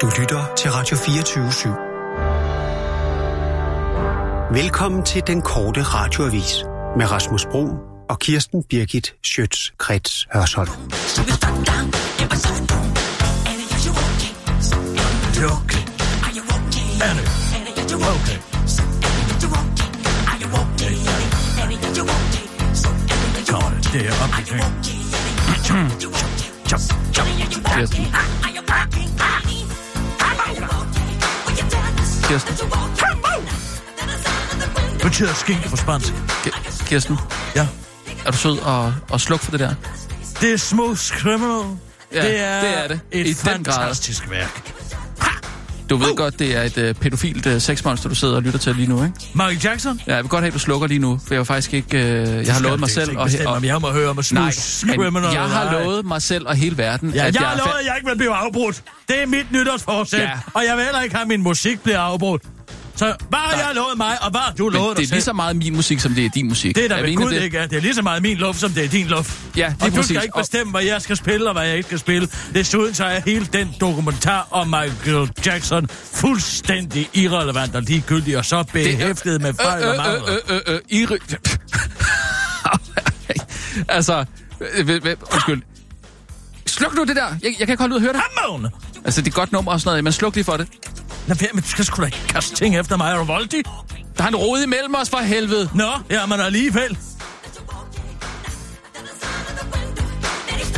Du lytter til Radio 24 /7. Velkommen til den korte radioavis med Rasmus Bro og Kirsten Birgit Schøtz-Krets Hørsholm. Det er okay. Er det? Okay. Kom, det er op Kirsten. Kirsten. Betyder skinke på spansk. Ki- Kirsten, Ja. er du sød og, og sluk for det der? Det er Smooth Criminal. Ja, det er, det er det. et I fantastisk værk. Du ved godt, det er et uh, pædofilt uh, sexmonster, du sidder og lytter til lige nu, ikke? Michael Jackson? Ja, jeg vil godt have, at du slukker lige nu, for jeg har faktisk ikke... Uh, jeg har lovet mig selv... Og, og, og, jeg må høre om nej, Smooth Criminal. men jeg har eller ej. lovet mig selv og hele verden, Ja, at jeg jeg har lovet, at jeg ikke vil blive afbrudt. Det er mit nytårsforsæt. Ja. Og jeg vil heller ikke have, at min musik bliver afbrudt. Så hvad har jeg lovet mig, og hvad har du lovet men dig det er lige så meget min musik, som det er din musik. Det er der ved Gud ikke er. Det er lige så meget min luft, som det er din luft. Ja, og lige du præcis. skal ikke Og- bestemme, hvad jeg skal spille, og hvad jeg ikke skal spille. Desuden så er hele den dokumentar om Michael Jackson fuldstændig irrelevant og ligegyldig, og så behæftet med fejl og mangler. Øh, øh, øh, øh, Iri... altså, øh, øh, øh, undskyld. Sluk nu det der. Jeg, jeg kan ikke holde ud og høre det. Hammerende! Altså, det er godt nummer og sådan noget, men sluk lige for det. Lad være med, du skal sgu da ikke kaste ting efter mig, Rovoldi. Der er en rode imellem os for helvede. Nå, jamen alligevel.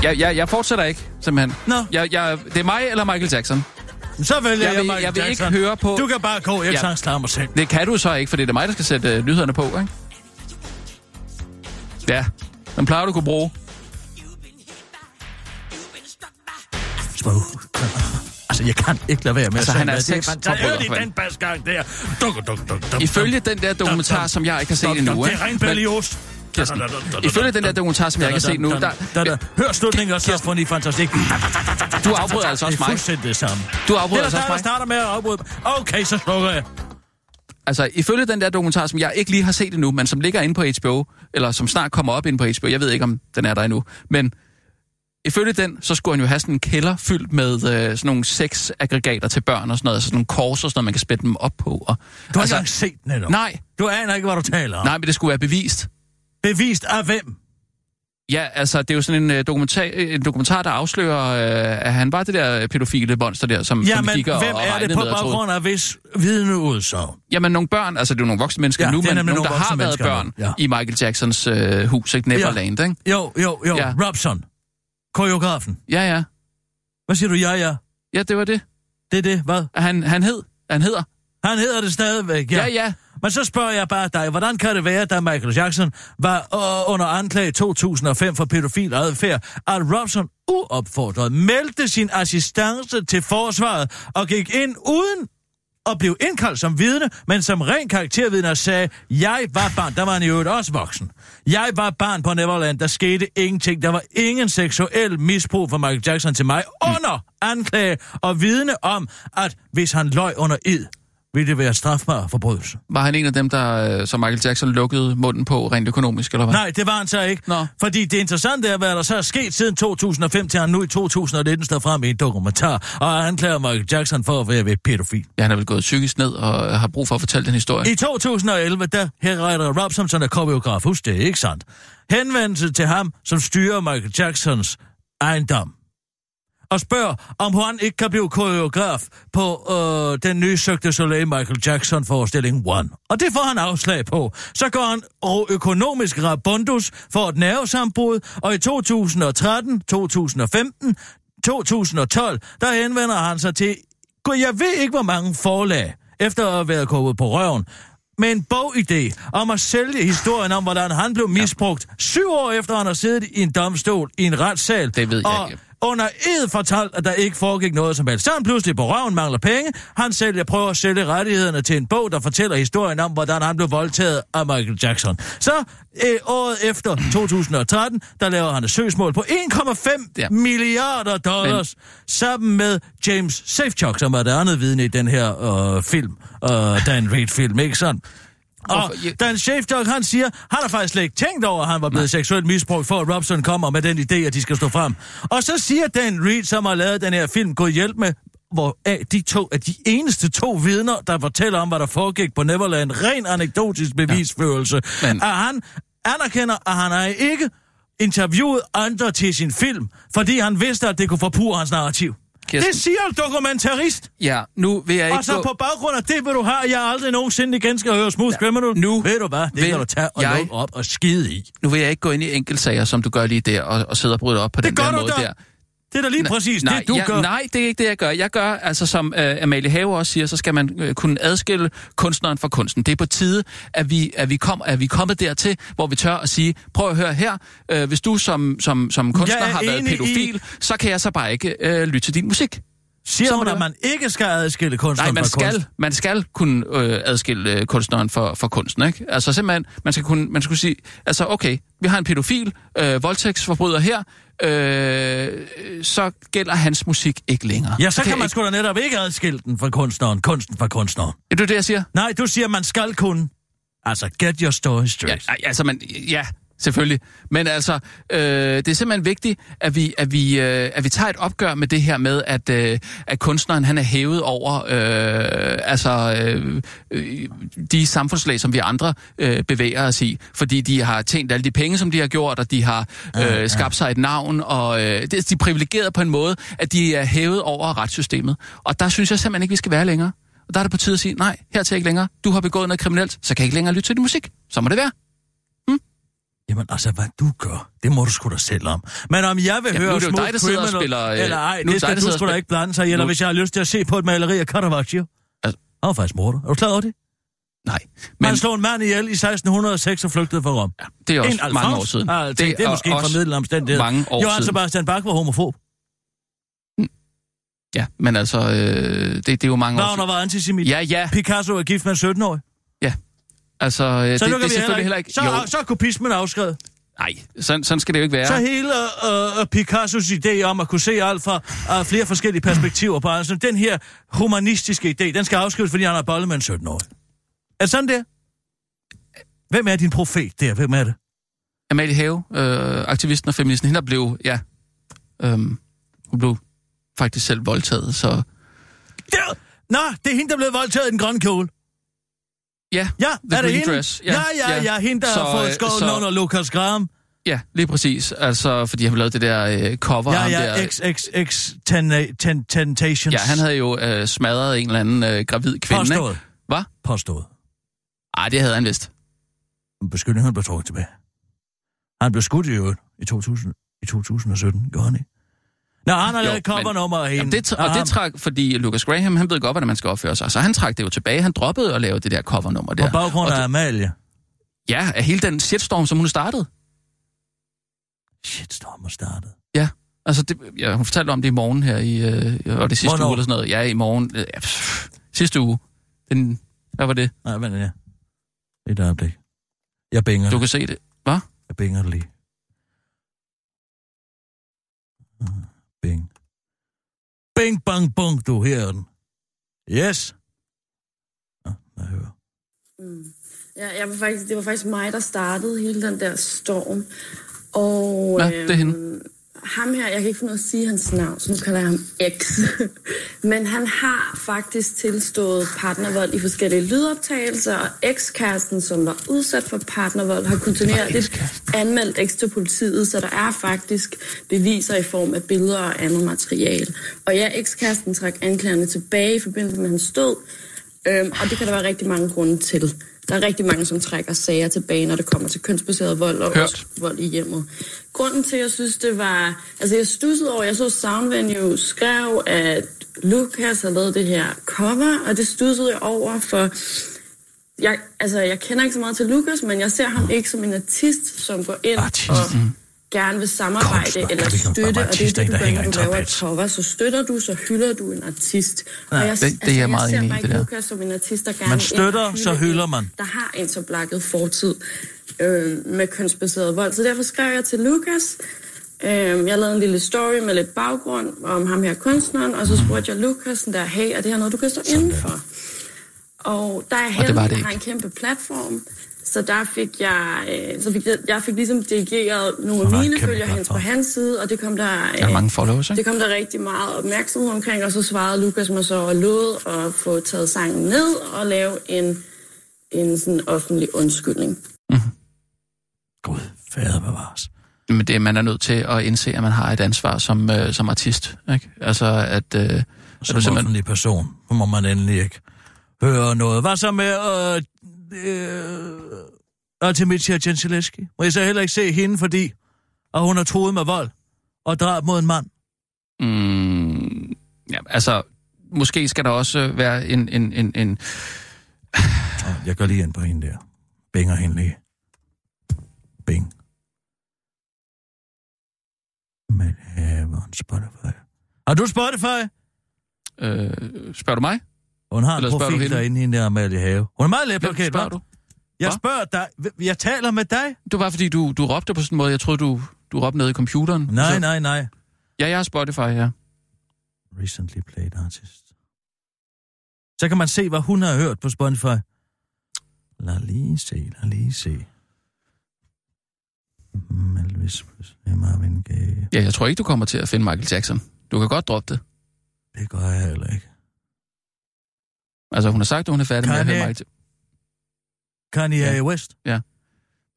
Jeg, jeg, jeg fortsætter ikke, simpelthen. Nå. Jeg, jeg, det er mig eller Michael Jackson. Så vælger Jeg jeg, vil- Michael jeg vil ikke høre på- Du kan bare gå, jeg Ja. ja. sang mig selv. Det kan du så ikke, for det er mig, der skal sætte øh, nyhederne på, ikke? Ja, den plejer du kunne bruge. Smooth. Altså, jeg kan ikke lade være med Altså, han er synge. Det sexforbryder, fantastisk. Hør lige for den basgang der. Duk, duk, duk, duk, Ifølge den der dokumentar, som jeg ikke har set endnu. Det er Men- Berlioz. Kirsten, Ifølge den der dokumentar, som jeg ikke har set nu, der, Hør slutningen og symfoni fantastik. du afbryder altså Det også er mig. fuldstændig det samme. Du Det afbryder er altså også mig. starter med at afbryde. Okay, så slukker jeg. Altså, ifølge den der dokumentar, som jeg ikke lige har set endnu, men som ligger inde på HBO, eller som snart kommer op inde på HBO, jeg ved ikke, om den er der endnu, men ifølge den, så skulle han jo have sådan en kælder fyldt med øh, sådan nogle sexaggregater til børn og sådan noget, altså sådan nogle kors og sådan noget, man kan spætte dem op på. Og, Du har altså, ikke set den endnu. Nej, Du aner ikke, hvad du taler om. nej, men det skulle være bevist. Bevist af hvem? Ja, altså, det er jo sådan en, uh, dokumentar, en dokumentar, der afslører, uh, at han var det der pædofile monster der, som, Ja, som gik og, hvem og er det på baggrund af hvis vidneudsagn? Jamen, nogle børn, altså det er jo nogle voksne mennesker Ja, nu, men nemlig nogle, der nogle har været børn nu, ja. i Michael Jacksons uh, hus, ikke? Neverland, ikke? Jo, jo, jo. Ja. Robson. Koreografen. Ja, ja. Hvad siger du, ja, ja? Ja, det var det. Det er det, hvad? Han, han hed. Han hedder. Han hedder det stadigvæk, ja. Ja, ja. Men så spørger jeg bare dig, hvordan kan det være, da Michael Jackson var øh, under anklage i 2005 for pædofil adfærd, at Robson uopfordret meldte sin assistance til forsvaret og gik ind uden og blev indkaldt som vidne, men som ren karaktervidne og sagde, jeg var barn, der var han i øvrigt også voksen. Jeg var barn på Neverland, der skete ingenting. Der var ingen seksuel misbrug fra Michael Jackson til mig under anklage og vidne om, at hvis han løj under id, ville det være strafbar forbrydelse. Var han en af dem, der, øh, som Michael Jackson lukkede munden på rent økonomisk, eller hvad? Nej, det var han så ikke. Nå. Fordi det interessante er, hvad der så er sket siden 2005 til han nu i 2019 står frem i en dokumentar, og anklager Michael Jackson for at være ved pædofil. Ja, han er vel gået psykisk ned og har brug for at fortælle den historie. I 2011, der herretter Robson, som er koreograf, husk det, ikke sandt? Henvendelse til ham, som styrer Michael Jacksons ejendom. Og spørger, om han ikke kan blive koreograf på øh, den nye du Soleil Michael Jackson-forestilling One. Og det får han afslag på. Så går han og økonomisk rabundus for et nervesambrud, og i 2013, 2015, 2012, der henvender han sig til, Gud, jeg ved ikke, hvor mange forlag, efter at have været kommet på røven, med en bogidé om at sælge historien om, hvordan han blev misbrugt syv år efter, han har siddet i en domstol i en retssal. Det ved jeg og ikke. Under ed fortalt, at der ikke foregik noget som helst. Så han pludselig på røven, mangler penge. Han sælger, prøver at sælge rettighederne til en bog, der fortæller historien om, hvordan han blev voldtaget af Michael Jackson. Så øh, året efter 2013, der laver han et søgsmål på 1,5 Ja. ja. milliarder dollars, Men... sammen med James Safechuck, som er det andet vidne i den her øh, film, øh, Dan Reed-film, ikke sådan? Og Hvorfor? Jeg- Dan Schaefdog, han siger, han har faktisk slet ikke tænkt over, at han var blevet Nej. seksuelt misbrugt, for at Robson kommer med den idé, at de skal stå frem. Og så siger Dan Reed, som har lavet den her film, God hjælp med hvor af de to er de eneste to vidner, der fortæller om, hvad der foregik på Neverland. Ren anekdotisk bevisførelse. Ja. Men- At han anerkender, at han er ikke interviewet andre til sin film, fordi han vidste, at det kunne forpure hans narrativ. Kirsten. Det siger en dokumentarist. Ja, nu vil jeg ikke Og så gå... på baggrund af det vil du have, at jeg aldrig nogensinde igen skal høre Smooth Criminal. nu Ved du hvad, det vil kan du tage og jeg- lukke op og skide i. Nu vil jeg ikke gå ind i enkeltsager, som du gør lige der, og, og sidde og bryde op på Det den der måde der. Det er da lige præcis nej, det, du jeg, gør. Nej, det er ikke det, jeg gør. Jeg gør, altså som øh, Amalie Have også siger, så skal man øh, kunne adskille kunstneren fra kunsten. Det er på tide, at vi, at vi, kom, at vi er kommet dertil, hvor vi tør at sige, prøv at høre her, øh, hvis du som, som, som kunstner er har været enig i- pædofil, så kan jeg så bare ikke øh, lytte til din musik. Siger så må hun, at man ikke skal adskille kunstneren Nej, man fra kunst? skal, man skal kunne øh, adskille øh, kunstneren for, for kunsten, ikke? Altså simpelthen, man skal kunne, man skal kunne sige, altså okay, vi har en pædofil, øh, voldtægtsforbryder her, øh, så gælder hans musik ikke længere. Ja, så kan jeg man ikke... sgu da netop ikke adskille den fra kunstneren, kunsten fra kunstneren. Ja, det er det, jeg siger. Nej, du siger, man skal kunne. Altså, get your story Ja, straight. ej, altså, man, ja, selvfølgelig. Men altså, øh, det er simpelthen vigtigt, at vi, at, vi, øh, at vi tager et opgør med det her med, at, øh, at kunstneren han er hævet over øh, altså, øh, øh, de samfundslag, som vi andre øh, bevæger os i. Fordi de har tjent alle de penge, som de har gjort, og de har øh, skabt sig et navn, og øh, de er privilegeret på en måde, at de er hævet over retssystemet. Og der synes jeg simpelthen ikke, vi skal være længere. Og der er det på tide at sige, nej, hertil ikke længere. Du har begået noget kriminelt, så kan jeg ikke længere lytte til din musik. Så må det være. Jamen altså, hvad du gør, det må du sgu da selv om. Men om jeg vil Jamen, høre Smooth dig, der og spiller, øh, eller ej, nu det skal dig, du sgu da ikke blande sig i, eller Nu- hvis jeg har lyst til at se på et maleri af Caravaggio. Altså- Han var faktisk morder. Er du klar over det? Nej. Men... Han slog en mand ihjel i 1606 og flygtede fra Rom. det er også En mange år siden. Ah, det, det er måske også formidlende omstændighed. mange år Johan siden. Sebastian Bach var homofob. Ja, men altså, øh, det, det er jo mange år Wagner siden. var antisemit. Ja, ja, Picasso er gift med en 17-årig. Altså, øh, det, Så det nu er selvfølgelig heller ikke... Så, Jo, så er kopismen afskrevet. nej, sådan, sådan skal det jo ikke være. Så hele øh, Picassos idé om at kunne se alt fra øh, flere forskellige perspektiver på altså, den her humanistiske idé, den skal afskrives, fordi han har bollet med en 17-årig. Er det sådan der? Hvem er din profet der? Hvem er det? Amalie Have, øh, aktivisten og feministen, hende blev, ja, øhm, hun blev faktisk selv voldtaget, så Der! Nå, det er hende, der er blevet voldtaget i den grønne kjole. Ja, Ja, The er det green hende? dress, Ja, ja, ja, ja, ja. hende, der Så, har fået øh, skålen så- under Lucas Graham. ja, lige præcis, altså, fordi han lavet det der øh, cover Ja, ja, der. XXX Ten- Temptations. Ja, han havde jo øh, smadret en eller anden øh, gravid kvinde? Påstået. Hvad? Påstået. Ej, det havde han vist. Beskyldningen blev trukket tilbage. Han blev skudt i øvrigt i, 2000, i 2017, gjorde han ikke? Nå, han har lavet covernummer af hende. Jamen, det, og det trak, fordi Lucas Graham, han ved godt, hvordan man skal opføre sig. Så han trak det jo tilbage. Han droppede at lave det der covernummer der. På baggrund af Amalie. Ja, af hele den shitstorm, som hun startede. Shitstorm er startet. Altså, det, ja, hun fortalte om det i morgen her i, øh, og det sidste Hvornår? uge eller sådan noget. Ja, i morgen. Øh, ja, pff, sidste uge. Den, hvad var det? Nej, vent ja. Et øjeblik. Jeg binger. Du kan se det. Hvad? Jeg binger det lige. Ah, Bing. Bing, bang, bung, du her er den. Yes. Nå, jeg hører. Mm. Ja, jeg var faktisk, det var faktisk mig, der startede hele den der storm. Og Ja, det er hende. Ham her, jeg kan ikke finde ud at sige hans navn, så nu kalder jeg ham X. Men han har faktisk tilstået partnervold i forskellige lydoptagelser, og ekskæresten, som var udsat for partnervold, har kontinuerligt anmeldt X til politiet, så der er faktisk beviser i form af billeder og andet materiale. Og ja, ekskæresten trak anklagerne tilbage i forbindelse med hans død, Øhm, og det kan der være rigtig mange grunde til. Der er rigtig mange, som trækker sager tilbage, når det kommer til kønsbaseret vold og også vold i hjemmet. Grunden til, at jeg synes, det var... Altså, jeg stussede over, jeg så Soundvenue skrev, at Lucas har lavet det her cover, og det stussede jeg over, for jeg, altså, jeg kender ikke så meget til Lucas, men jeg ser ham ikke som en artist, som går ind Artist. og gerne vil samarbejde Kunstner. eller støtte, og det er det, du gør, når du laver et cover. Så støtter du, så hylder du en artist. Ja, og jeg, det- det er jeg meget jeg enig i, det der. som en artist, der gerne Man støtter, hylde så hylder man. Der har en så blakket fortid øh, med kønsbaseret vold. Så derfor skrev jeg til Lucas. Øh, jeg lavede en lille story med lidt baggrund om ham her kunstneren, og så spurgte jeg Lucas, sådan der, hey, er det her noget, du kan stå indenfor? Og der er heldig, at jeg har en kæmpe platform, Så der fik jeg, øh, så fik jeg, jeg fik ligesom dirigeret nogle af mine følger hens på hans side, og det kom der, Der er øh, mange followers, ikke? det kom der rigtig meget opmærksomhed omkring, og så svarede Lukas mig så og lovede at få taget sangen ned og lave en, en sådan offentlig undskyldning. Gud, fader bevares. Men det, man er nødt til at indse, at man har et ansvar som, øh, som artist. Ikke? Altså, at... Øh, Som simpelthen- offentlig person, må man endelig ikke høre noget. Hvad så med øh, øh, Artemisia Gentileschi? Må jeg så heller ikke se hende, fordi at hun har troet med vold og drab mod en mand? Mm, ja, altså, måske skal der også være en... en, en, en Jeg går lige ind på hende der. Binger hende lige. Bing. Men haveren Spotify. Har du Spotify? øh, spørger du mig? Hun har Eller en profil hende? derinde i den der Amalie Have. Hun er meget let Hvem spørger du? Jeg Hva? spørger dig. Jeg taler med dig. Det var fordi, du, du råbte på sådan en måde. Jeg troede, du, du råbte ned i computeren. Nej, så, nej, nej. Ja, jeg har Spotify, ja. Recently played artist. Så kan man se, hvad hun har hørt på Spotify. Lad lige se, lad lige se. Mm, Elvis Presley, Marvin Gaye. Ja, jeg tror ikke, du kommer til at finde Michael Jackson. Du kan godt droppe det. Det gør jeg heller ikke. Altså, hun har sagt, at hun er færdig med at høre Michael Kanye Ja. ja. West.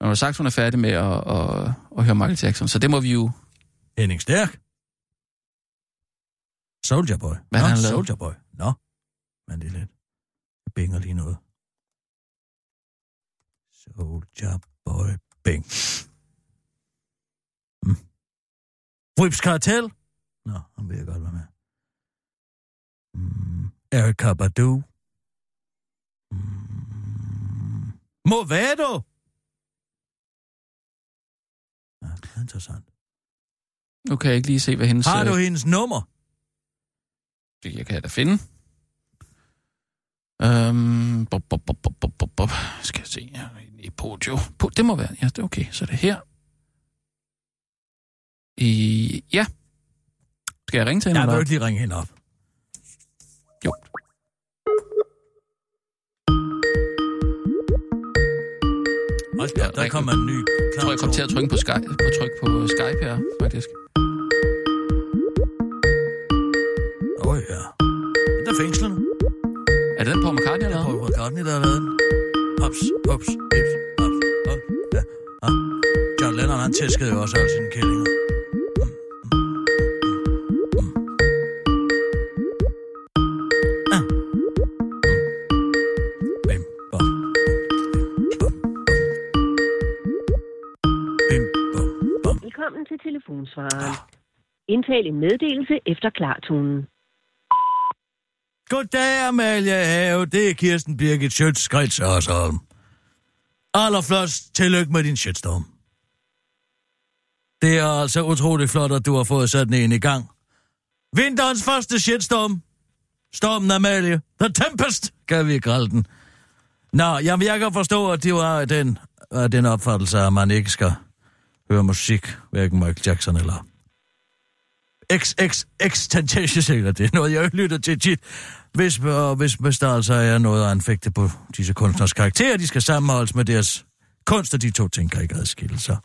Hun har sagt, hun er færdig med at, at, at høre Michael Jackson. Så det må vi jo... Henning Stærk. Soldier Boy. Hvad Nå, han lavet? Soldier Boy. Nå, men det er lidt. Jeg binger lige noget. Soldier Boy. Bing. Mm. Rips Cartel. Nå, han vil jeg godt være med. Mm. Erika Badu. Mm. Movado. Ja, det er interessant. Nu kan jeg ikke lige se, hvad hendes... Har du øh, hendes nummer? Det jeg kan da finde. Øhm, bop, bop, bop, bop, bop, bop. Skal jeg se her i Podio. Po, det må være, ja, det er okay. Så er det her. I, ja. Skal jeg ringe til hende? Jeg vil ikke lige ringe hende op. Jo. Hold da, der kommer en ny Jeg tror, jeg kom til at trykke på, Skype, på tryk på Skype her, faktisk. Åh oh, ja. Der er fængslerne. Er det den på McCartney, eller Paul hvad? McCartney, der har lavet den. Ups, ups, ips, ups, ups. Ja. ja. John Lennon, han tæskede jo også alle sine kællinger. Telefonsvareren. Indtal en meddelelse efter klartonen. Goddag, Amalie Have. Det er Kirsten Birgit Schøtz-Grets Hørsholm. Allerflot tillykke med din shitstorm. Det er altså utroligt flot, at du har fået sat en i gang. Vinterens første shitstorm. Stormen Amalie. The Tempest, kan vi kalde den. Nå, jamen jeg kan forstå, at det var den, den opfattelse, at man ikke skal høre musik, hverken Michael Jackson eller XXX Tentacious, eller Det er noget, jeg lytter til tit. Hvis, og hvis, hvis der altså er noget at anfægte på disse kunstners karakterer, de skal sammenholdes med deres kunst, og de to ting kan ikke adskille sig.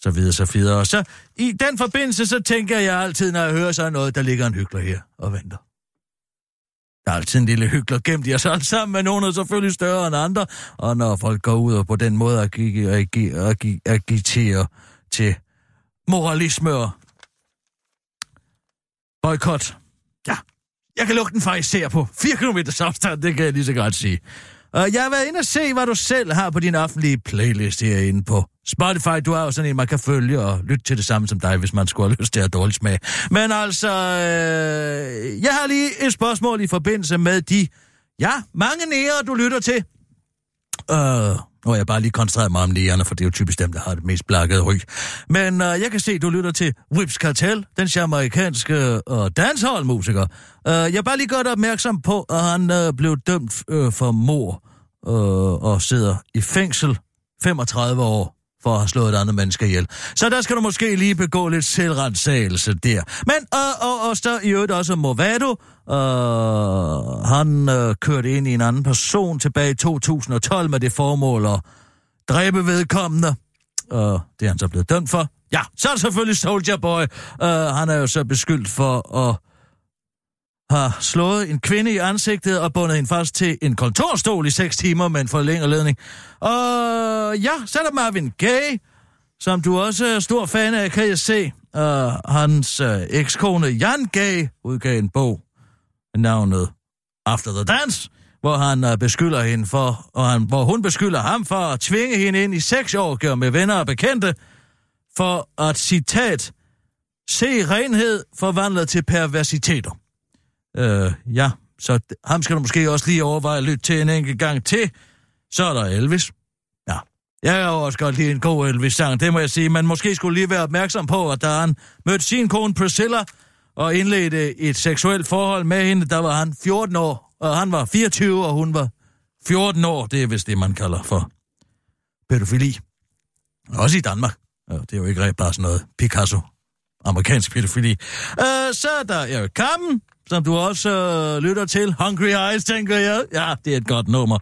Så videre, så videre. Og så i den forbindelse, så tænker jeg altid, når jeg hører sådan noget, der ligger en hyggelig her og venter. Der er altid en lille hyggelig gemt i os alle sammen, men nogen er selvfølgelig større end andre. Og når folk går ud og på den måde agi- agi- agi- agiterer til moralisme og boykot. Ja, jeg kan lugte den faktisk ser på 4 km afstand, det kan jeg lige så godt sige. Og jeg har været inde og se, hvad du selv har på din offentlige playlist herinde på Spotify. Du har jo sådan en, man kan følge og lytte til det samme som dig, hvis man skulle have lyst til at have dårlig smag. Men altså, øh, jeg har lige et spørgsmål i forbindelse med de, ja, mange nære, du lytter til. Øh, nu har jeg bare lige koncentreret mig om nærerne, for det er jo typisk dem, der har det mest blakkede ryg. Men øh, jeg kan se, du lytter til Whips Cartel, den jamaikanske øh, dancehall-musiker. Øh, jeg er bare lige godt opmærksom på, at han øh, blev dømt øh, for mor øh, og sidder i fængsel 35 år for at have slået et andet menneske ihjel. Så der skal du måske lige begå lidt selvrensagelse der. Men, øh, og, og så i øvrigt også Movado. Øh, han øh, kørte ind i en anden person tilbage i 2012 med det formål at dræbe vedkommende. Og det er han så blevet dømt for. Ja, så er det selvfølgelig Soldier Boy. Uh, han er jo så beskyldt for at har slået en kvinde i ansigtet og bundet hende fast til en kontorstol i 6 timer med en forlænget ledning. Og ja, så er der Marvin Gaye, som du også er stor fan af, kan jeg se. Og hans øh, ekskone Jan Gaye udgav en bog navnet After the Dance, hvor han uh, beskylder hende for, og han, hvor hun beskylder ham for at tvinge hende ind i sexorgier med venner og bekendte, for at, citat, se renhed forvandlet til perversiteter. Øh, ja, så ham skal du måske også lige overveje at lytte til en enkelt gang til. Så er der Elvis. Ja, jeg har også godt lige en god Elvis-sang, det må jeg sige. Men måske skulle lige være opmærksom på, at da han mødte sin kone Priscilla og indledte et seksuelt forhold med hende, der var han 14 år, og han var 24, og hun var 14 år. Det er vist det, man kalder for pædofili. Også i Danmark. Det er jo ikke rigtig bare sådan noget Picasso. Amerikansk pædofili. Uh, så er der Erik Kampen, som du også øh, lytter til. Hungry Eyes, tænker jeg. Ja, det er et godt nummer.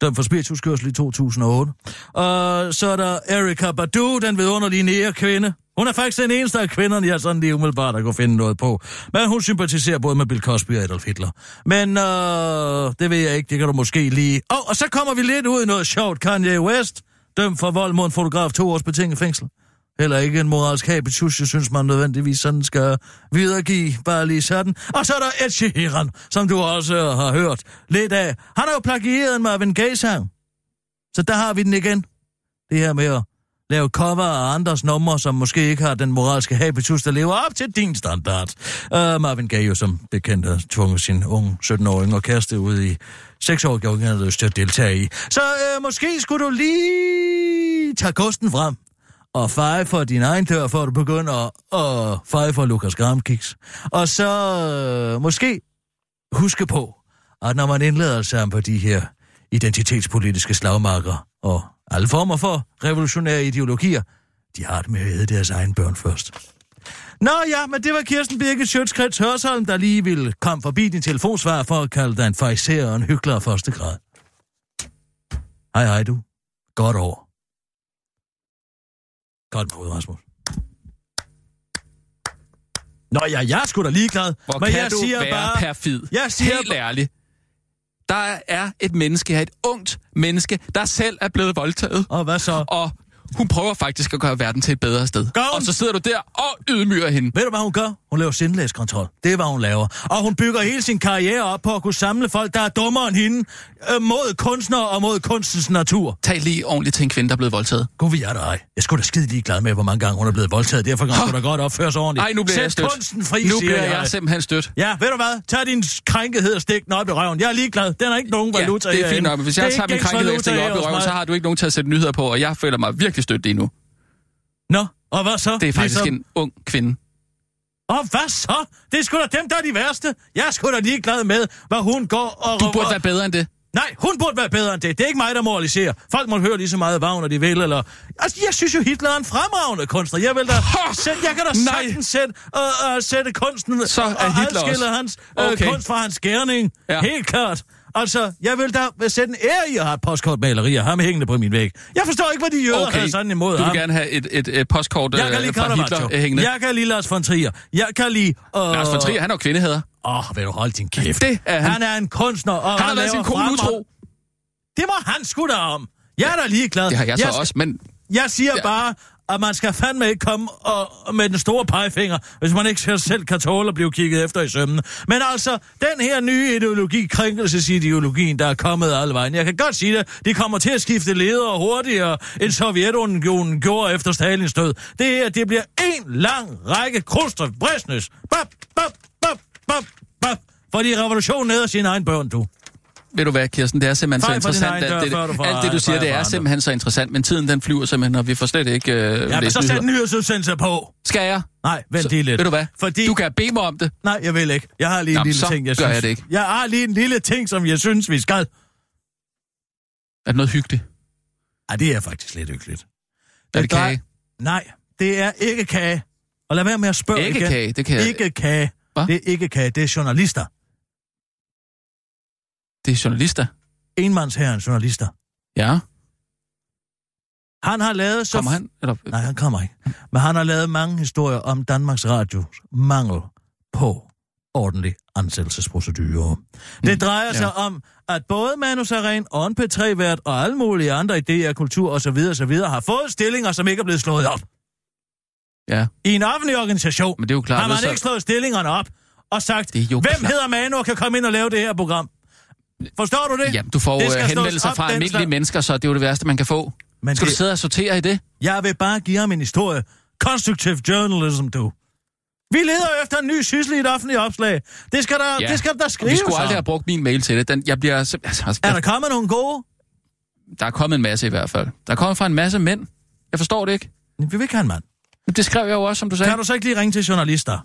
Den for spirituskørsel i 2008. Og så er der Erika Badu, den vidunderlige nære kvinde. Hun er faktisk den eneste af kvinderne, jeg sådan lige umiddelbart har kunne finde noget på. Men hun sympatiserer både med Bill Cosby og Adolf Hitler. Men øh, det ved jeg ikke, det kan du måske lige... Oh, og så kommer vi lidt ud i noget sjovt. Kanye West, dømt for vold mod en fotograf, to års betinget fængsel. Heller ikke en moralsk habitus, jeg synes, man nødvendigvis sådan skal videregive, bare lige sådan. Og så er der Ed Sheeran, som du også har hørt lidt af. Han har jo plagieret en Marvin Gaye-sang. Så der har vi den igen. Det her med at lave cover af andres numre, som måske ikke har den moralske habitus, der lever op til din standard. Uh, Marvin Gaye jo som bekendt har tvunget sin unge 17-årige og kæreste ud i seks år, jeg havde lyst til at deltage i. Så uh, måske skulle du lige tage kosten frem og feje for din egen dør, før du begynder at feje for Lukas Gramkiks. Og så øh, måske huske på, at når man indlader sig på de her identitetspolitiske slagmarker og alle former for revolutionære ideologier, de har det med at æde deres egen børn først. Nå ja, men det var Kirsten Birgit Sjøtskrets Hørsholm, der lige ville komme forbi din telefonsvar for at kalde dig en fejser og en hyggelig af første grad. Hej hej du. Godt år. Godt mod, Rasmus. Nå ja, jeg er sgu da ligeglad. Hvor men kan jeg du siger være bare... perfid? Jeg siger Helt ærligt. Der er et menneske her, et ungt menneske, der selv er blevet voldtaget. Og hvad så? Og hun prøver faktisk at gøre verden til et bedre sted. Gør hun? Og så sidder du der og ydmyger hende. Ved du, hvad hun gør? Hun laver sindlægskontrol. Det er, hvad hun laver. Og hun bygger hele sin karriere op på at kunne samle folk, der er dummere end hende, øh, mod kunstnere og mod kunstens natur. Tal lige ordentligt til en kvinde, der er blevet voldtaget. Gud, vi er der ej. Jeg skulle da skide lige glad med, hvor mange gange hun er blevet voldtaget. Derfor kan hun da godt opføre sig ordentligt. Ej, nu bliver Sæt jeg stødt. kunsten fri, nu bliver jeg. jeg simpelthen stødt. Ja, ved du hvad? Tag din krænkehed og stik den op i røven. Jeg er ligeglad. Den er ikke nogen valuta ja, det er fint nok, men hvis jeg tager min gængs krænkelighed og stikker op i røven, så har du ikke nogen til at sætte nyheder på, og jeg føler mig virkelig stødt lige nu. Nå, og hvad så? Det er faktisk Ligesom- en ung kvinde. Og hvad så? Det er sgu da dem, der er de værste. Jeg er sgu da ligeglad med, hvad hun går og... Du burde være bedre end det. Nej, hun burde være bedre end det. Det er ikke mig, der moraliserer. Folk må høre lige så meget vagn, når de vil, eller... Altså, jeg synes jo, Hitler er en fremragende kunstner. Jeg vil da... Sæt, jeg kan da Nej. sagtens sætte, uh, uh, sætte kunsten... Så er og Hitler adskille også. hans uh, Okay. kunst fra hans gerning. Ja. Helt klart. Altså, jeg vil da sætte en ære i at have et postkortmaleri af ham hængende på min væg. Jeg forstår ikke, hvad de jøder okay. Har sådan imod du ham. vil gerne have et, et, et postkort Jeg kan øh, lide fra Hitler øh, hængende. Jeg kan lide Lars von Trier. Jeg kan lide... Uh... Lars von Trier, han er jo kvindehader. Åh, oh, vil du holde din kæft. Det er han. Han er en kunstner, og Han har været laver sin kone utro. Det må han sgu da om. Jeg er da ligeglad. Det har jeg så jeg, også, men Jeg siger Ja. bare, at man skal fandme ikke komme og, med den store pegefinger, hvis man ikke selv kan tåle at blive kigget efter i sømmene. Men altså, den her nye ideologi, krænkelsesideologien, der er kommet alle vejen. Jeg kan godt sige det, de kommer til at skifte ledere hurtigere, end Sovjetunionen gjorde efter Stalins død. Det her, det bliver en lang række kruster bræsnes. Bap, bap, bap, bap, bap. Fordi revolutionen æder sin egen børn, du ved du hvad, Kirsten, det er simpelthen så Fej din interessant. egen at dør, det, får alt det, du siger, det er simpelthen så interessant, men tiden den flyver simpelthen, og vi får slet ikke øh, Ja, men så sæt nyhedsudsendelse på. Skal jeg? Nej, vent Så- lige lidt. Ved du hvad? Fordi... Du kan bede mig om det. Nej, jeg vil ikke. Jeg har lige en Jamen, lille så ting, jeg gør synes... jeg det ikke. Jeg har lige en lille ting, som jeg synes, vi skal. Er det noget hyggeligt? Ja, det er faktisk lidt hyggeligt. Er det drej- kage? Nej, det er ikke kage. Og lad være med at spørge Ikke igen. kage, det kan jeg... Ikke kage. Hva? Det er ikke kage, det er journalister. Det er journalister. Enmandsherren journalister. Ja. Han har lavet så... Kommer han? Eller, Nej, han kommer ikke. Men han har lavet mange historier om Danmarks Radios mangel på ordentlig ansættelsesprocedure. Det drejer sig om, at både Manu Saren og en P3-vært og alle mulige andre idéer, kultur osv. osv. har fået stillinger, som ikke er blevet slået op. ja, I en offentlig organisation men det er jo klart. har man så- ikke slået stillingerne op og sagt, hvem klart. hedder Manu og kan komme ind og lave det her program? Forstår du det? Jamen, du får Det øh, henvendelser op, fra almindelige slags- mennesker, så det er jo det værste, man kan få. Men Skal det, du sidde og sortere i det? Jeg vil bare give ham en historie. Constructive journalism, du. Vi leder efter en ny syssel i et offentligt opslag. Det skal der, det skal der skrives vi skulle aldrig have brugt min mail til det. Den, jeg bliver, altså, altså, Er der, kommet nogle gode? der er kommet en masse i hvert fald. Der er kommet fra en masse mænd. Jeg forstår det ikke. Vi vil ikke have en mand. Det skrev jeg jo også, som du sagde. Kan du så ikke lige ringe til journalister?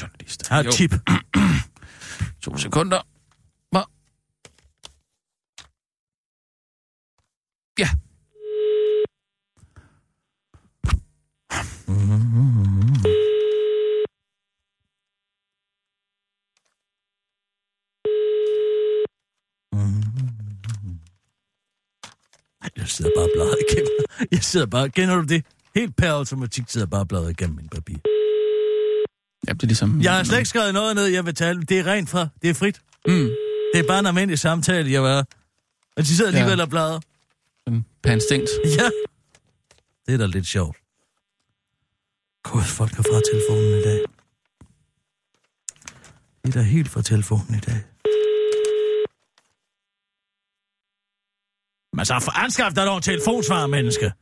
Journalist. Jeg har et tip. To sekunder. Ja. Jeg sidder bare og bladrer igennem. Jeg sidder bare, kender du det? Helt per automatik sidder bare og bladrer igennem min papir. Ja, det er ligesom... Jeg har slet ikke skrevet noget ned, jeg vil tale. Det er rent fra. Det er frit. Mm, Det er bare en almindelig samtale, jeg var. Men de sidder alligevel Ja. og bladrer. Per instinkt. Ja. Det er da lidt sjovt. Gud, folk er fra telefonen i dag. De er da helt fra telefonen i dag. Men så for anskaf dig dog en telefonsvar, menneske.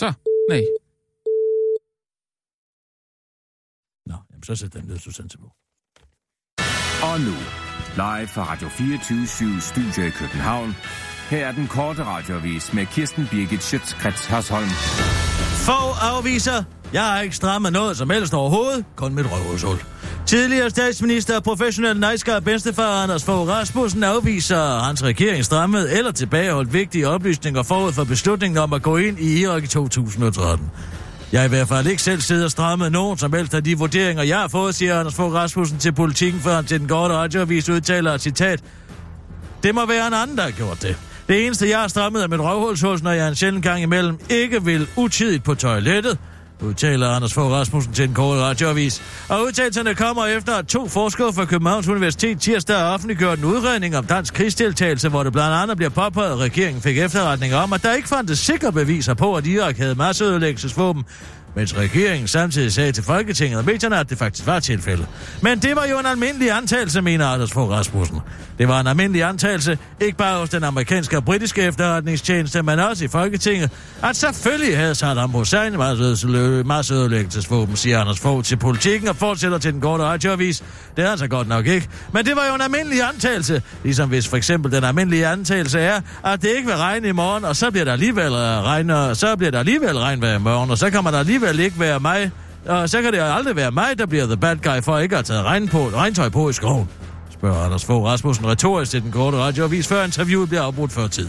Så, nej. Nå, jamen så sæt den ned, sendte på. Og nu, live fra Radio 24 Studio i København. Her er den korte radiovis med Kirsten Birgit Schøtzgrads Hasholm. Få afviser. Jeg har ikke strammet noget som helst overhovedet, kun mit røvhulshul. Tidligere statsminister og professionel nejskar bedstefar Anders Fogh Rasmussen afviser, at hans regering strammede eller tilbageholdt vigtige oplysninger forud for beslutningen om at gå ind i Irak i 2013. Jeg har i hvert fald ikke selv siddet og strammet nogen som helst af de vurderinger, jeg har fået, siger Anders Fogh Rasmussen til politikken, før han til den gode radioavis udtaler et citat. Det må være en anden, der har gjort det. Det eneste, jeg har strammet er mit røvhulshus, når jeg en sjældent gang imellem ikke vil utidigt på toilettet, udtaler Anders Fogh Rasmussen til en kort radioavis. Og udtalelserne kommer efter, at to forskere fra Københavns Universitet tirsdag har offentliggjort en udredning om dansk krigsdeltagelse, hvor det blandt andet bliver påpeget, at regeringen fik efterretninger om, at der ikke fandtes sikre beviser på, at Irak havde masseødelæggelsesvåben, mens regeringen samtidig sagde til Folketinget og medierne, at det faktisk var tilfældet. Men det var jo en almindelig antagelse, mener Anders Fogh Rasmussen. Det var en almindelig antagelse, ikke bare hos den amerikanske og britiske efterretningstjeneste, men også i Folketinget, at selvfølgelig havde Saddam Hussein masseødelæ- masseødelæggelsesvåben, siger Anders Fogh til politikken og fortsætter til den korte radioavis. Det er altså godt nok ikke. Men det var jo en almindelig antagelse, ligesom hvis for eksempel den almindelige antagelse er, at det ikke vil regne i morgen, og så bliver der alligevel øh, regn, og så bliver der alligevel regn i morgen, og så kan man alligevel ikke være mig, og så kan det aldrig være mig, der bliver the bad guy for ikke at have taget regn på, regntøj på i skoven, spørger Anders Fogh Rasmussen retorisk til den korte radioavis, før interviewet bliver afbrudt før tid.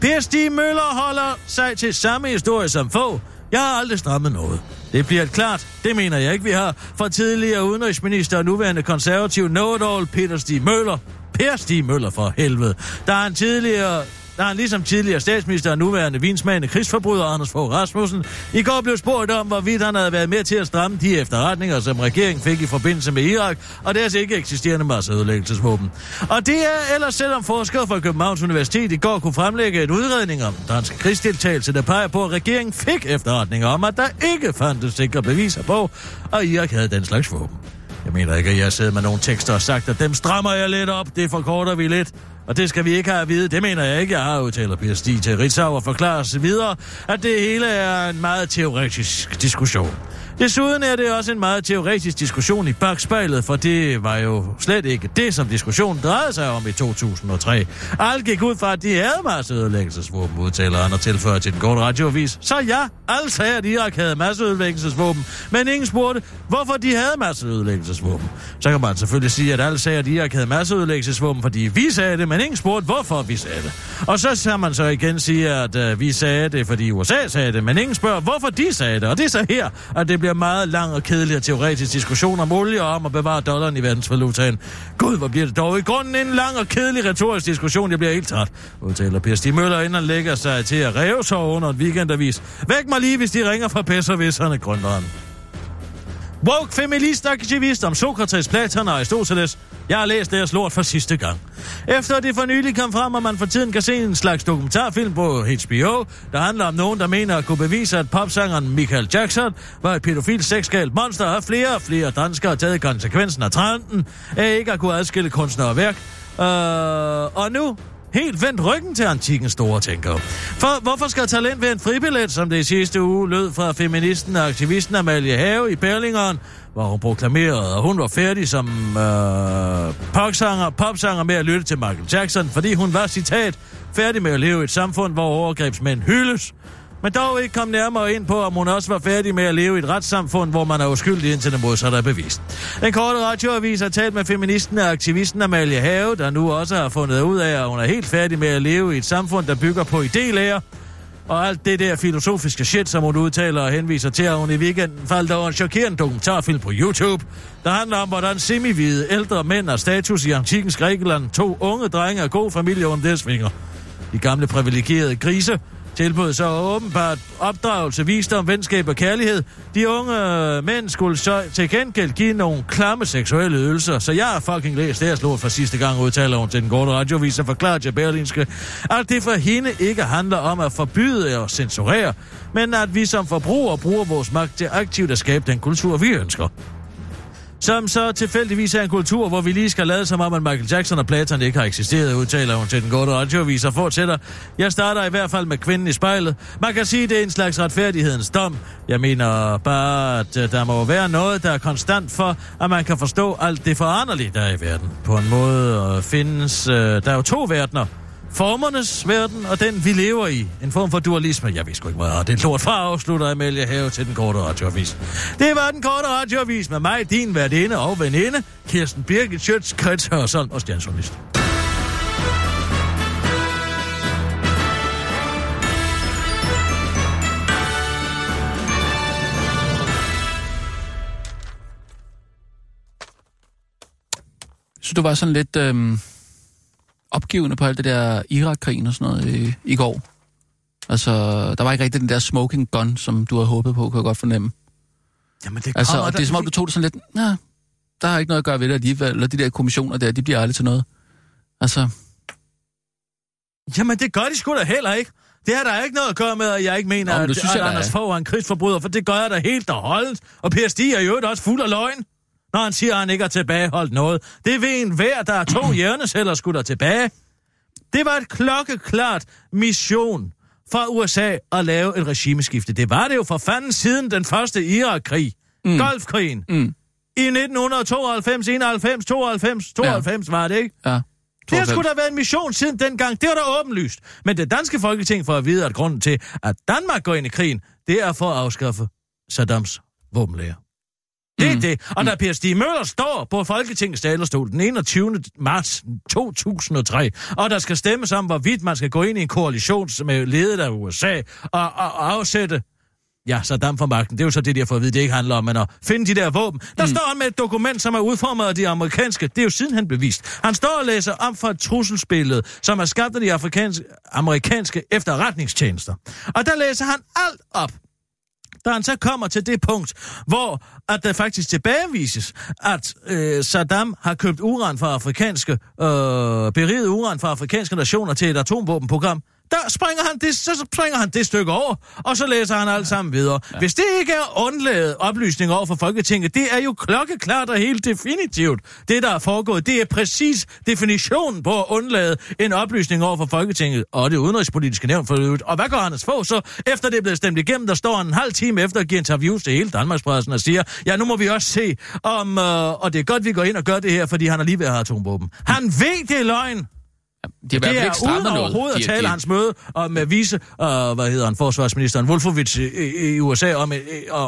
Per Stig Møller holder sig til samme historie som få. Jeg har aldrig strammet noget. Det bliver et klart, det mener jeg ikke, vi har, fra tidligere udenrigsminister og nuværende konservativ know Peter Stig Møller. Per Stig Møller for helvede. Der er en tidligere da han ligesom tidligere statsminister og nuværende vinsmagende krigsforbryder Anders Fogh Rasmussen i går blev spurgt om, hvorvidt han havde været med til at stramme de efterretninger, som regeringen fik i forbindelse med Irak, og deres ikke eksisterende masseødelæggelsesvåben. Og det er ellers selvom forskere fra Københavns Universitet i går kunne fremlægge en udredning om dansk krigsdeltagelse, der peger på, at regeringen fik efterretninger om, at der ikke fandtes sikre beviser på, at Irak havde den slags våben. Jeg mener ikke, at jeg sidder med nogle tekster og sagt, at dem strammer jeg lidt op, det forkorter vi lidt. Og det skal vi ikke have at vide. Det mener jeg ikke. Jeg har udtaler Per Stig til Ritzau og forklarer sig videre, at det hele er en meget teoretisk diskussion. Desuden er det også en meget teoretisk diskussion i bagspejlet, for det var jo slet ikke det, som diskussionen drejede sig om i 2003. Alt gik ud fra, at de havde masseødelæggelsesvåben, udtaler han og tilføjer til den korte radioavis. Så ja, altså alle sagde, at Irak havde masseødelæggelsesvåben, men ingen spurgte, hvorfor de havde masseødelæggelsesvåben. Så kan man selvfølgelig sige, at alle sagde, at Irak havde masseødelæggelsesvåben, fordi vi sagde det, men ingen spurgte, hvorfor vi sagde det. Og så kan man så igen sige, at øh, vi sagde det, fordi USA sagde det, men ingen spørger, hvorfor de sagde det. Og det er så her, at det bliver meget lang og kedelig og teoretisk diskussion om olie og om at bevare dollaren i verdensvalutaen. Gud, hvor bliver det dog i grunden en lang og kedelig retorisk diskussion. Jeg bliver helt træt, udtaler Per Stig Møller, inden han lægger sig til at ræve sig under en weekendavis. Væk mig lige, hvis de ringer fra Pesservisserne, grønleren. Woke feminist aktivist om Sokrates, Platon og Aristoteles. Jeg har læst deres lort for sidste gang. Efter det for nylig kom frem, at man for tiden kan se en slags dokumentarfilm på HBO, der handler om nogen, der mener at kunne bevise, at popsangeren Michael Jackson var et pædofil sexgalt monster, og flere og flere danskere har taget konsekvensen af trenden af ikke at kunne adskille kunstner og værk. Uh, og nu helt vendt ryggen til antikkens store tænkere. For hvorfor skal talent være en fribillet, som det i sidste uge lød fra feministen og aktivisten Amalie Have i Berlingeren, hvor hun proklamerede, at hun var færdig som øh, popsanger, popsanger med at lytte til Michael Jackson, fordi hun var, citat, færdig med at leve i et samfund, hvor overgrebsmænd hyldes, men dog ikke kom nærmere ind på, om hun også var færdig med at leve i et retssamfund, hvor man er uskyldig indtil det modsatte er bevist. Den korte radioavis har talt med feministen og aktivisten Amalie Have, der nu også har fundet ud af, at hun er helt færdig med at leve i et samfund, der bygger på idélærer, og alt det der filosofiske shit, som hun udtaler og henviser til, at hun i weekenden faldt over en chokerende dokumentarfilm på YouTube, der handler om, hvordan semivide ældre mænd og status i antikens Grækenland, to unge drenge og god familie under deres fingre. De gamle privilegerede grise tilbød så åbenbart opdragelse, visdom, venskab og kærlighed. De unge øh, mænd skulle så til gengæld give nogle klamme seksuelle ydelser, så jeg har fucking læst deres lort for sidste gang, udtaler hun til den korte radiovis og forklarer til Berlinske, at det for hende ikke handler om at forbyde og censurere, men at vi som forbrugere bruger vores magt til aktivt at skabe den kultur, vi ønsker som så tilfældigvis er en kultur, hvor vi lige skal lade som om, at Michael Jackson og Platon ikke har eksisteret, udtaler hun til den gode radioavis og fortsætter. Jeg starter i hvert fald med kvinden i spejlet. Man kan sige, det er en slags retfærdighedens dom. Jeg mener bare, at øh, der må være noget, der er konstant for, at man kan forstå alt det foranderlige, der er i verden. På en måde øh, findes... Øh, der er jo to verdener, formernes verden og den, vi lever i. En form for dualisme. Jeg ved sgu ikke, hvad det er lort fra, afslutter Amalie Have til den korte radioavis. Det var den korte radioavis med mig, din værtinde og veninde, Kirsten Birgit Schøtz, Krets Hørsholm og Stjernsjournalist. Så du var sådan lidt Øh opgivende på alt det der Irak-krigen og sådan noget i, i går. Altså, der var ikke rigtig den der smoking gun, som du havde håbet på, kan jeg godt fornemme. Jamen, det Altså, og det er som om, du tog det sådan lidt, nej, der er ikke noget at gøre ved det alligevel, eller de der kommissioner der, de bliver aldrig til noget. Altså, Jamen, det gør de sgu da heller ikke. Det har der ikke noget at gøre med, at jeg ikke mener, Nå, men at, synes at jeg, der Anders er. Fogh er en krigsforbryder, for det gør jeg da helt og holdt. Og Per Stig er jo også fuld af løgn, når han siger, at han ikke har tilbageholdt noget. Det ved en hver, der er to hjerneceller skulle der tilbage. Det var et klokkeklart mission fra USA at lave et regimeskifte. Det var det jo for fanden siden den første Irak-krig. Mm. Golfkrigen. mm, I 1992, 91, 92, 92 ja. var det, ikke? ja. Det har 92. sgu da været en mission siden dengang. Det var da åbenlyst. Men det danske folketing får at vide, at grunden til, at Danmark går ind i krigen, det er for at afskaffe Saddams våbenlæger. Det er Mm. det. Og da Per Stig Møller står på Folketingets talerstol den 21. marts 2003, og der skal stemmes om, hvorvidt man skal gå ind i en koalition med ledet af USA og, og, og afsætte Ja, Saddam for magten. Det er jo så det, de har fået at vide, det ikke handler om, men at finde de der våben. Der mm. står han med et dokument, som er udformet af de amerikanske. Det er jo sidenhen bevist. Han står og læser om for et trusselsbillede, som er skabt af de afrikanske, amerikanske efterretningstjenester. Og der læser han alt op. Da han så kommer til det punkt, hvor at der faktisk tilbagevises, at øh, Saddam har købt uran fra afrikanske, øh, beriget uran fra afrikanske nationer til et atomvåbenprogram, der springer han det, så springer han det stykke over, og så læser han alt sammen videre. Ja. Hvis det ikke er undladet oplysning over for Folketinget, det er jo klokkeklart og helt definitivt, det der er foregået. Det er præcis definitionen på at undlade en oplysning over for Folketinget og det udenrigspolitiske nævn for øvrigt. Og hvad gør Anders Fogh så, efter det er blevet stemt igennem, der står en halv time efter og giver interviews til hele Danmarkspressen og siger, ja, nu må vi også se, om, øh, og det er godt, vi går ind og gør det her, fordi han er lige ved at have atomvåben. Han ved, det er løgn. De i det er ikke uden noget. overhovedet at tale de- hans møde og med vise, uh, hvad hedder han, forsvarsministeren Wolfowitz i, i, i USA om, øh,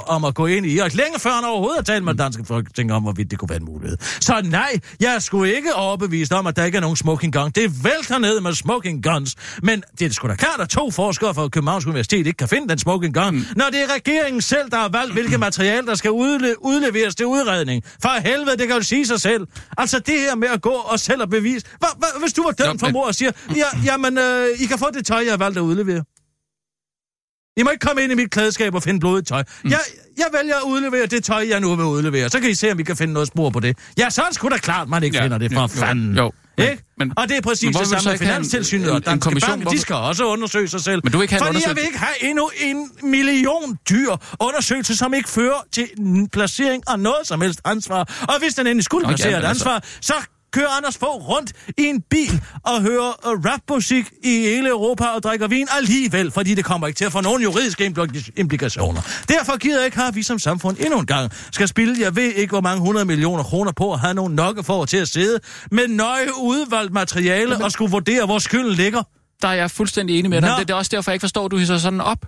om at gå ind i Irak, længe før han overhovedet har talt med det danske folketing om, hvorvidt det kunne være en mulighed. Så nej, jeg er sgu ikke overbevist om, at der ikke er nogen smoking gun. Det vælter ned med smoking guns. Men det er sgu da klart, at to forskere fra Københavns Universitet ikke kan finde den smoking gun, mm. når det er regeringen selv, der har valgt, hvilket materiale, der skal udle- udleveres til udredning. For helvede, det kan jo sige sig selv. Altså det her med at gå og selv og bevise. Hva, hva, hvis du var dømt for men- mor og siger, ja, jamen, øh, I kan få det tøj, jeg har valgt at udlevere. I må ikke komme ind i mit klædeskab og finde blodigt tøj. Mm. Jeg, jeg vælger at udlevere det tøj, jeg nu vil udlevere. Så kan I se, om vi kan finde noget spor på det. Ja, så er det sgu da klart, man ikke ja, Ja, finder det for jo, fanden. jo, ikke? men- og det er præcis det samme med Finanstilsynet og Danske kommission? Bank. De skal også undersøge sig selv. Men du ikke have Fordi jeg vil ikke have endnu en million dyr undersøgelse, som ikke fører til en placering af noget som helst ansvar. Og hvis den endelig skulle Nå, ja, placere et altså- ansvar, så kører Anders Fogh rundt i en bil og hører uh, rapmusik i hele Europa og drikker vin alligevel, fordi det kommer ikke til at få nogen juridiske implik- implikationer. Derfor gider jeg ikke have, at vi som samfund endnu en gang skal spille, jeg ved ikke hvor mange hundrede millioner kroner på at have nogle nokke for til at sidde med nøje udvalgt materiale og skulle vurdere, hvor skylden ligger. Der er jeg fuldstændig enig med dig. Nå. Det, det er også derfor, jeg ikke forstår, at du hisser sådan op.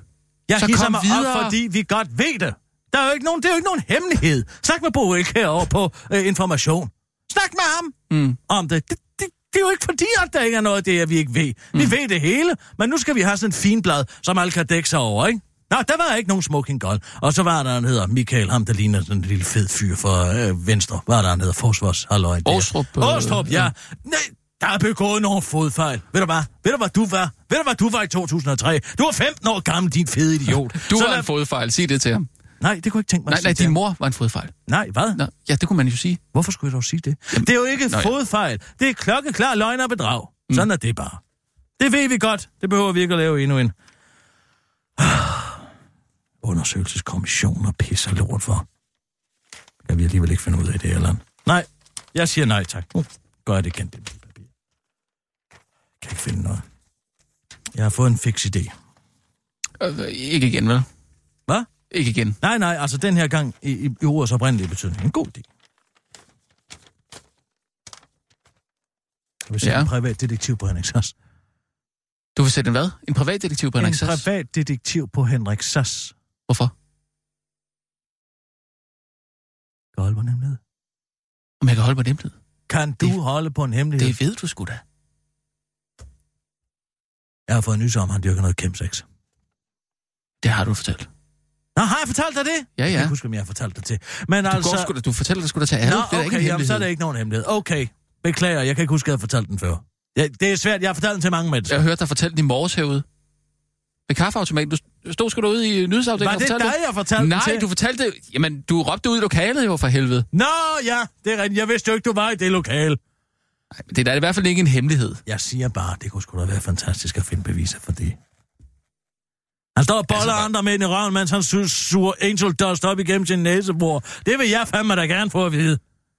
Jeg Så hisser mig videre. op, fordi vi godt ved det. Der er jo ikke nogen, det er jo ikke nogen hemmelighed. Snak med Bo ikke herovre på øh, information. Snak med ham Mm. om det. Det, det. det er jo ikke fordi, at der ikke er noget af det, vi ikke ved. Vi ved det hele, men nu skal vi have sådan en fin blad, som alle kan dække sig over, ikke? Nå, der var ikke nogen smoking gun. Og så var der, han hedder Michael, ham der ligner sådan en lille fed fyr fra øh, Venstre. Hvad er der, han hedder? Forsvarshalløj. Åstrup, øh, Åstrup, ja. Nej, der er begået nogle fodfejl. Ved du hvad? Ved du, hvad du var? Ved du, hvad du var i 2003? Du var 15 år gammel, din fede idiot. Du Så var lad- en fodfejl. Sig det til ham. Nej, det kunne jeg ikke tænke mig Nej, at nej, din mor var en fodfejl. Nej, hvad? Nå, ja, det kunne man jo sige. Hvorfor skulle jeg dog sige det? Det er jo ikke Nå ja. fodfejl. Det er klokkeklar løgn og bedrag. Sådan er det bare. Det ved vi godt. Det behøver vi ikke at lave endnu en undersøgelseskommission og pisser lort for. Kan vi alligevel ikke finde ud af det, eller? Nej, jeg siger nej tak. Nu gør jeg det igen. Det papir. Kan ikke finde noget. Jeg har fået en fix idé. Øh, ikke igen, vel? Ikke igen. Nej, nej, altså den her gang i, i, i ordets oprindelige betydning. En god idé. Jeg vil sige Ja. en privat detektiv på Henrik Sass. Du vil sætte en hvad? En privatdetektiv på En Henrik Sass? privat detektiv på Henrik Sass. Hvorfor? Kan holde på en hemmelighed. Om jeg kan holde på det emnet? Kan du Det- holde på en hemmelighed? Det ved du sgu da. Jeg har fået nys om, at han dyrker noget chemsex. Det har du fortalt. Nå, har jeg fortalt dig det? Ja, Jeg kan ja. ikke huske, om jeg har fortalt det til. Men Du, altså... går sgu da, du fortæller det sgu da til alle. Nå, det er ikke okay, en jamen, så er det ikke nogen hemmelighed. Okay, beklager, jeg kan ikke huske, at jeg har fortalt den før. Ja, det er svært, jeg har fortalt den til mange mennesker. Jeg hørte dig fortælle den i morges herude. Ved kaffeautomaten. Du stod sgu derude i nyhedsafdelingen Var det dig, jeg fortalte Nej, til? du fortalte det. Jamen, du råbte ud i lokalet jo for helvede. Nå, ja, det er rigtigt. Jeg vidste jo ikke, du var i det lokale. Nej, Det er da i hvert fald ikke en hemmelighed. Jeg siger bare, det kunne sgu da være fantastisk at finde beviser for det. Han står og boller Altså, andre med i røven, mens han su- suger angel dust op igennem sin næsebor. Det vil jeg fandme da gerne få at vide.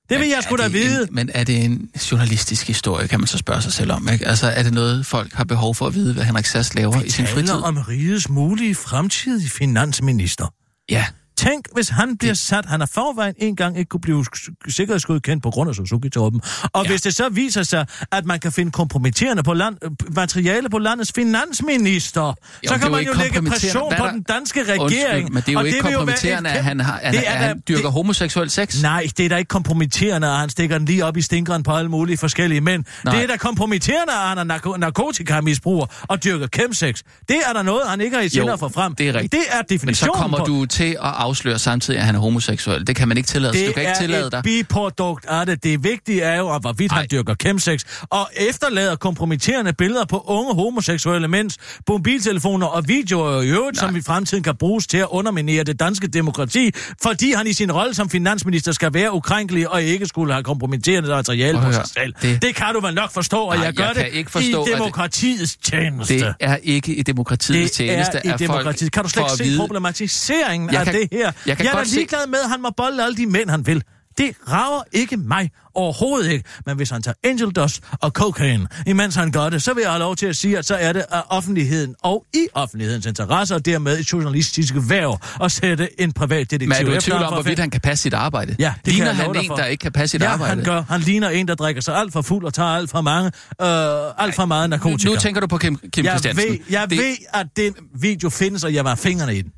Det vil jeg sgu da vide. En, men er det en journalistisk historie, kan man så spørge sig selv om, ikke? Altså, er det noget, folk har behov for at vide, hvad Henrik Sass laver i sin fritid? om rigets mulige fremtidige finansminister. Ja, Tænk, hvis han bliver sat, han har forvejen en gang ikke kunne blive sikkerhedsgodkendt på grund af Suzuki-torpen. Og ja. hvis det så viser sig, at man kan finde kompromitterende på land, materiale på landets finansminister, Jo, så det kan jo man jo lægge pression på den danske regering. undskyld, men det er jo og ikke være kompromitterende, et at han, har, at, Det er at han dyrker det- homoseksuel sex. Nej, det er da ikke kompromitterende, at han stikker den lige op i stinkeren på alle mulige forskellige mænd. Nej. Det er da kompromitterende, at han er narko- narkotikamisbruger og dyrker chemsex. Det er der noget, han ikke har i sinde Jo, at få frem. det er rigtigt. Det er Men så definitionen kommer på, du til at afsløre samtidig, at han er homoseksuel. Det kan man ikke tillade. Det du kan ikke er tillade et dig. biprodukt af det. Det vigtige er jo, at hvorvidt han Ej. dyrker chemsex, og efterlader kompromitterende billeder på unge homoseksuelle mænds mobiltelefoner og videoer i øvrigt, som i fremtiden kan bruges til at underminere det danske demokrati, fordi han i sin rolle som finansminister skal være ukrænkelig og ikke skulle have kompromitterende materiale på sig selv. det- Det... kan du vel nok forstå, at Nej, jeg gør jeg det ikke forstå, i det- demokratiets tjeneste. Det er ikke i demokratiets det tjeneste, er i at demokratiet. Kan du slet ikke se vide... problematiseringen Jeg af kan- det her? jeg kan jeg er godt da se- ligeglad med, at han må bolde alle de mænd, han vil. Det rager ikke mig overhovedet ikke. Men hvis han tager angel dust og cocaine, imens han gør det, så vil jeg have lov til at sige, at så er det af offentligheden og i offentlighedens interesse, og dermed et journalistisk værv at sætte en privat detektiv Men er du i tvivl om, hvorvidt han kan passe sit arbejde? Ja, det kan Ligner love han en, for. der ikke kan passe sit ja, arbejde? han gør. Han ligner en, der drikker sig alt for fuld og tager alt for mange, øh, alt for meget narkotika. Nu tænker du på Kim, Kim jeg Christiansen. ved, jeg det, ved, at den video findes, og jeg var fingrene i den.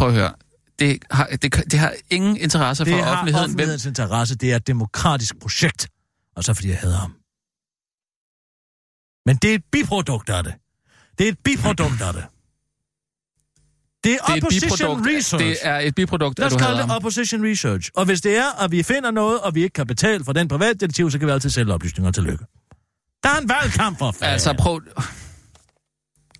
Prøv at høre. Det har, det, det har ingen interesse for Det har offentligheden. Hvem, offentlighedens interesse. Det er et demokratisk projekt. Og så fordi jeg hader ham. Men det er et biprodukt af det. Det er et biprodukt af det. Det er, det er opposition biprodukt, research. det er et biprodukt, Lad os kalde det opposition research. Og hvis det er, at vi finder noget, og vi ikke kan betale for den privatdetektiv, så kan vi altid sælge oplysninger til lykke. Der er en valgkamp for fanden. Altså prøv...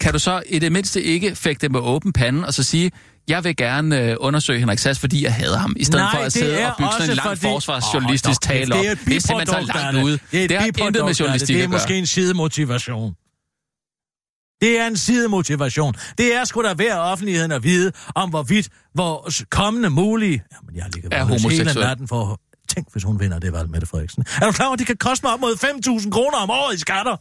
Kan du så i det mindste ikke fægte med åben pande og så sige, jeg vil gerne øh, undersøge Henrik Sass, fordi jeg hader ham, i stedet Nej, for at sidde og bygge sådan en lang fordi- forsvarsjournalistisk dog, tale op. Det er, et det er simpelthen så langt ude. Det, er et det har intet med det. journalistik Det er måske en sidemotivation. Det er en sidemotivation. Det er sgu da værd offentligheden at vide, om hvorvidt vores kommende mulige... Jamen, jeg ligger Er bare hele natten for... Tænk, hvis hun vinder det valg, Mette Frederiksen. Er du klar over, at det kan koste mig op mod 5.000 kroner om året i skatter?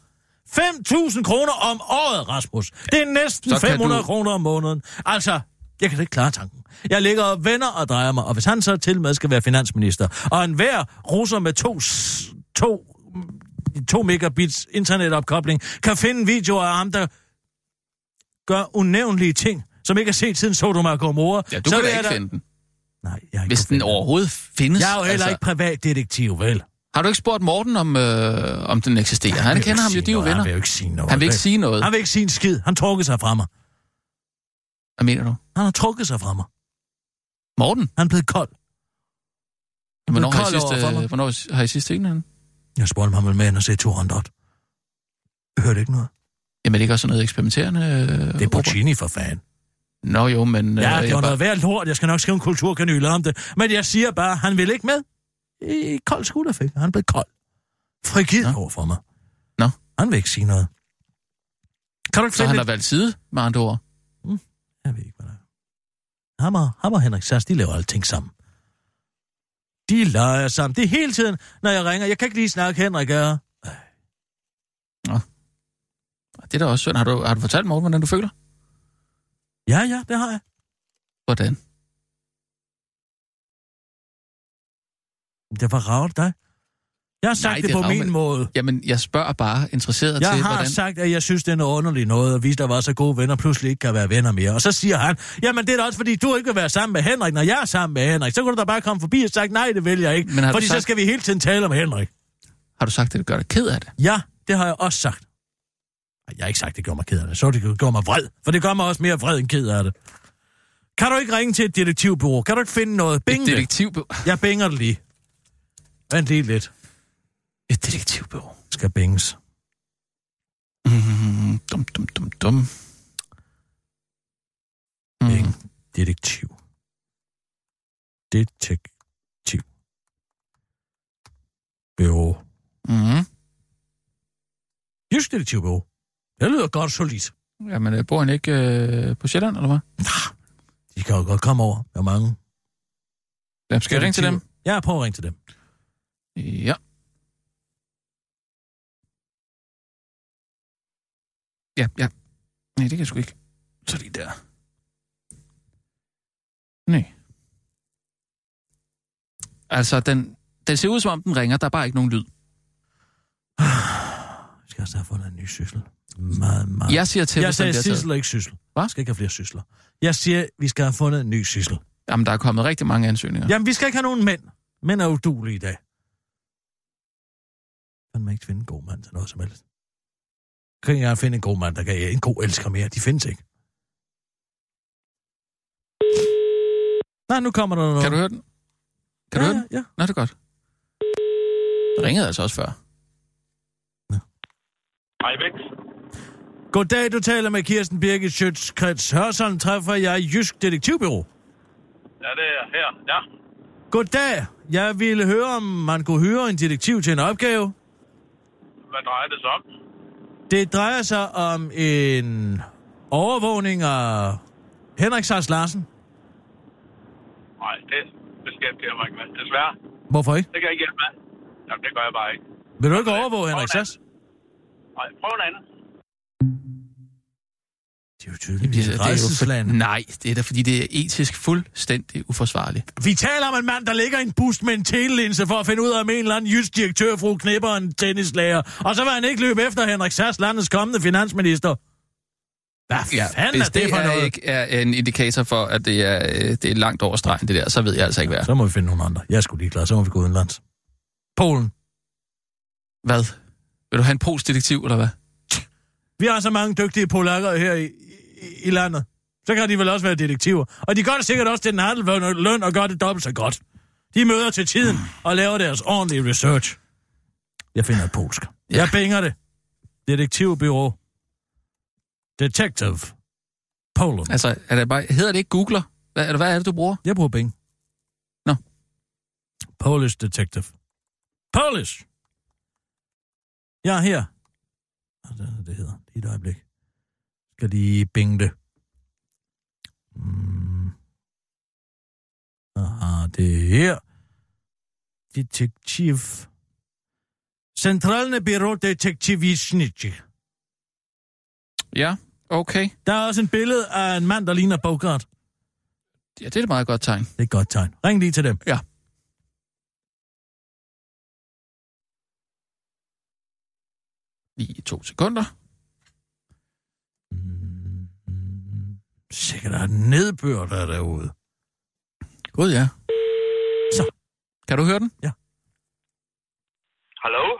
5.000 kroner om året, Rasmus. Det er næsten Så kan 500 du- kroner om måneden. Altså, jeg kan da ikke klare tanken. Jeg ligger og vender og drejer mig, og hvis han så til med skal være finansminister, og en hver russer med to, to, to megabits internetopkobling kan finde videoer af ham, der gør unævnlige ting, som ikke er set siden Sodom og Gomorra. Ja, du så kan da ikke finde den. Nej, jeg ikke Hvis den overhovedet findes. Jeg er jo heller altså. ikke privatdetektiv, vel? Har du ikke spurgt Morten, om, øh, om den eksisterer? Han, vil kender ham jo, de er jo venner. Han vil jo ikke sige noget. Han vil ikke sige noget. Han vil ikke sige en skid. Han trukker sig fra mig. Hvad mener du? Han har trukket sig fra mig. Morten? Han er blevet kold. Hvornår har, I kold over for sidst, øh, hvornår har I sidst set den? Jeg spurgte ham, om han ville med ind og se 200. Jeg hørte ikke noget. Jamen, det er ikke også sådan noget eksperimenterende? Øh, Det er Puccini for fan. Nå jo, men... Ja, øh, det var bare- noget værd lort. Jeg skal nok skrive en kulturkanyle om det. Men jeg siger bare, han vil ikke med. I kold skulderfik. Han blev kold. Frigid Nå. over for mig. Nå. Han vil ikke sige noget. Kan du ikke Så han lidt? har valgt side, med andre ord. Jeg ved ikke, hvad der er. Ham og, ham og Henrik Sass, de laver alting sammen. De leger sammen. Det er hele tiden, når jeg ringer. Jeg kan ikke lige snakke, Henrik er. Det er da også synd. Har du, har du fortalt Morten, hvordan du føler? Ja, ja, det har jeg. Hvordan? Det var ravet dig. Jeg har sagt Nej, det det, på min ragende. måde. Jamen, jeg spørger bare interesseret Jeg til, har hvordan... sagt, at jeg synes, det er noget underligt noget, at vi, der var så gode venner, pludselig ikke kan være venner mere. Og så siger han, jamen det er da også, fordi du ikke vil være sammen med Henrik, når jeg er sammen med Henrik. Så kunne du da bare komme forbi og sagt, nej, det vil jeg ikke. Men har fordi så sagt- skal vi hele tiden tale om Henrik. Har du sagt, at det gør dig ked af det? Ja, det har jeg også sagt. Jeg har ikke sagt, det gør mig ked af det. Så det gør mig vred. For det gør mig også mere vred end ked af det. Kan du ikke ringe til et detektivbureau? Kan du ikke finde noget? Bing Et det. detektiv... Jeg binger det lige. Vent lige lidt. Et detektivbureau. Skal binges. Mm, dum, dum, dum, dum. Mm. Bing. Detektiv. Detektiv. Bureau. Mm. Jysk detektivbureau. Det lyder godt solidt. Jamen, øh, bor han ikke øh, på Sjælland, eller hvad? De kan jo godt komme over. Der er mange. Hvem skal jeg ringe til dem? Ja, prøv at ringe til dem. Ja. Ja, ja. Nej, det kan jeg sgu ikke. Så lige der. Nej. Altså, den, den ser ud som om, den ringer. Der er bare ikke nogen lyd. Jeg skal også have fundet en ny syssel. Meget, meget. Jeg siger til, jeg hvis den sagde bliver taget. syssel og ikke syssel. Hvad? Jeg skal ikke have flere sysler. Jeg siger, vi skal have fundet en ny syssel. Jamen, der er kommet rigtig mange ansøgninger. Jamen, vi skal ikke have nogen mænd. Mænd er udulige i dag. Man ikke finde en god mand til noget som helst? Kan ikke engang finde en god mand, der kan en god elsker mere. De findes ikke. Nej, nu kommer der noget. Kan du høre den? Kan ja, du høre den? Ja, ja. Nå, det er godt. Det ringede altså også før. Hej, Væk. Goddag, du taler med Kirsten Birgit Schøtz-Krets Hørsson. Træffer jeg i Jysk Detektivbyrå. Ja, det er her. Ja. Goddag. Jeg ville høre, om man kunne hyre en detektiv til en opgave. Hvad drejer det sig om? Det drejer sig om en overvågning af Henrik Sars Larsen. Nej, det, beskæftiger mig ikke med, desværre. Hvorfor ikke? Det kan jeg ikke hjælpe med. Jamen, det gør jeg bare ikke. Vil du ikke overvåge Henrik Sass? Nej, prøv en anden. Det er jo tydeligt, Det, det det er er jo for, nej, det er da fordi, det er etisk fuldstændig uforsvarligt. Vi taler om en mand, der ligger i en bus med en telelinse for at finde ud af, om en eller anden jysk direktør fru knipper en tennislærer. Og så vil han ikke løbe efter Henrik Sass, landets kommende finansminister. Hvad Ja, fanden er det, for er noget? ikke er en indikator for, at det er, øh, det er langt over stregen, det der, så ved jeg altså ikke, hvad. Så må vi finde nogle andre. Jeg skulle lige klar, så må vi gå udenlands. Polen. Hvad? Vil du have en polsk detektiv, eller hvad? Vi har så mange dygtige polakker her i, i, i landet. Så kan de vel også være detektiver. Og de gør det sikkert også til den handel løn og gør det dobbelt så godt. De møder til tiden og laver deres ordentlige research. Jeg finder et polsk. Ja. Jeg binger det. Detektivbyrå. Detective. Poland. Altså, er det bare, hedder det ikke Googler? Hvad, eller hvad er det, du bruger? Jeg bruger Bing. Nå. Polish Detective. Polish! Jeg er her. Det, er det hedder. Lige et øjeblik. Skal lige binge det. Mm. Aha, det er her. Detektiv. Centralne Byrå Detektivistnitje. Ja, okay. Der er også en billede af en mand, der ligner Bogart. Ja, det er et meget godt tegn. Det er et godt tegn. Ring lige til dem. Ja. Lige i to sekunder. Sikkert er nedbør, der er derude. Gud, ja. Så. Kan du høre den? Hallo?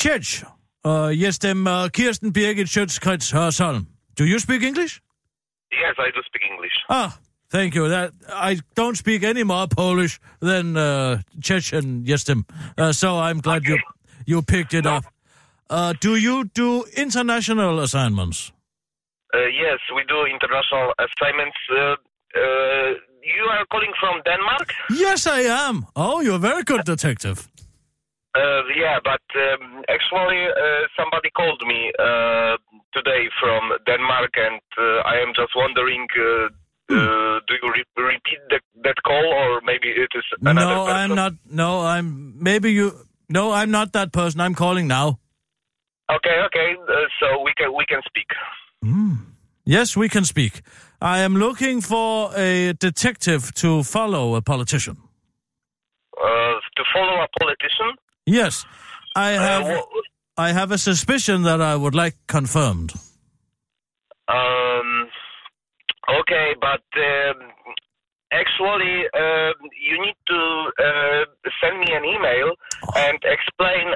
Church. Uh, yes, dem uh, Kirsten Birgit Schøtzgrads Hørsholm. Do you speak English? Yes, I do speak English. Ah, thank you. That I don't speak any more Polish than uh, Chechen Jestem. Uh, so I'm glad you you picked it up. Uh, do you do international assignments? Uh, yes, we do international assignments. Uh, uh, you are calling from Denmark? Yes, I am. Oh, you're a very good detective. Uh, yeah, but um, actually, uh, somebody called me uh, today from Denmark, and uh, I am just wondering. Uh, uh, do you re- repeat the, that call, or maybe it is another no, person? I'm not. No, I'm. Maybe you. No, I'm not that person. I'm calling now. Okay, okay. Uh, so we can we can speak. Yes, we can speak. I am looking for a detective to follow a politician. Uh, to follow a politician. Yes, I Uh, have. wha- I have a suspicion that I would like confirmed. Um, okay, but um, actually, um you need to uh, send me an email and explain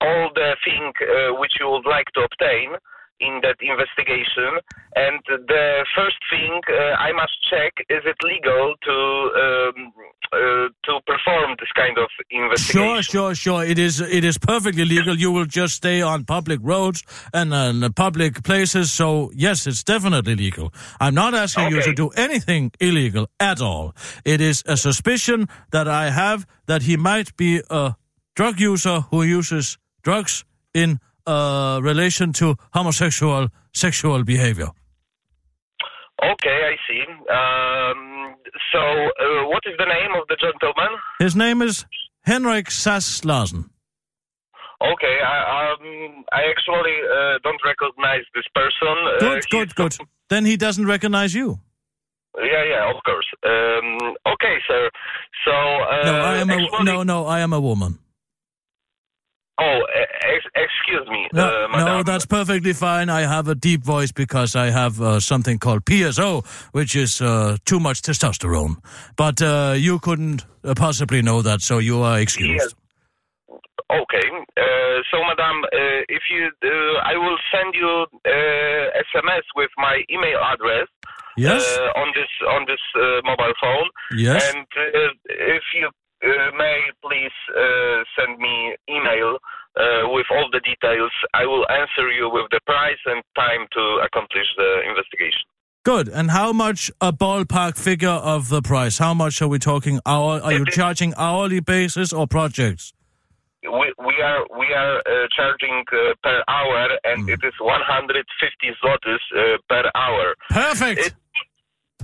all the thing uh, which you would like to obtain in that investigation. And the first thing uh, I must check: is it legal to um, uh, to perform this kind of investigation? Sure, sure, sure. It is. It is perfectly legal. You will just stay on public roads and on public places. So yes, it's definitely legal. I'm not asking you to do anything illegal at all. It is a suspicion that I have that he might be a drug user who uses drugs in uh, relation to homosexual sexual behavior. Okay, I see. Um, so, uh, what is the name of the gentleman? His name is Henrik Sass Larsen. Okay, I, um, I actually uh, don't recognize this person. Uh, Good, good, good. Then he doesn't recognize you. Yeah, yeah, of course. Um, okay, sir. So, uh, No, I am a no, no. I am a woman. Oh, e- ex- excuse me, No, uh, no, that's perfectly fine. I have a deep voice because I have uh, something called PSO, which is uh, too much testosterone. But uh, you couldn't uh, possibly know that, so you are excused. Okay. Uh, so, madam, uh, if you, uh, I will send you uh, SMS with my email address. Yes? Uh, on this on this uh, mobile phone. Yes. And uh, if you uh, may please uh, send me email uh, with all the details, I will answer you with the price and time to accomplish the investigation. Good. And how much a ballpark figure of the price? How much are we talking? Hour? Are you charging hourly basis or projects? We, we are we are uh, charging uh, per hour, and Mm. it is 150 zlotys uh, per hour. Perfect. It-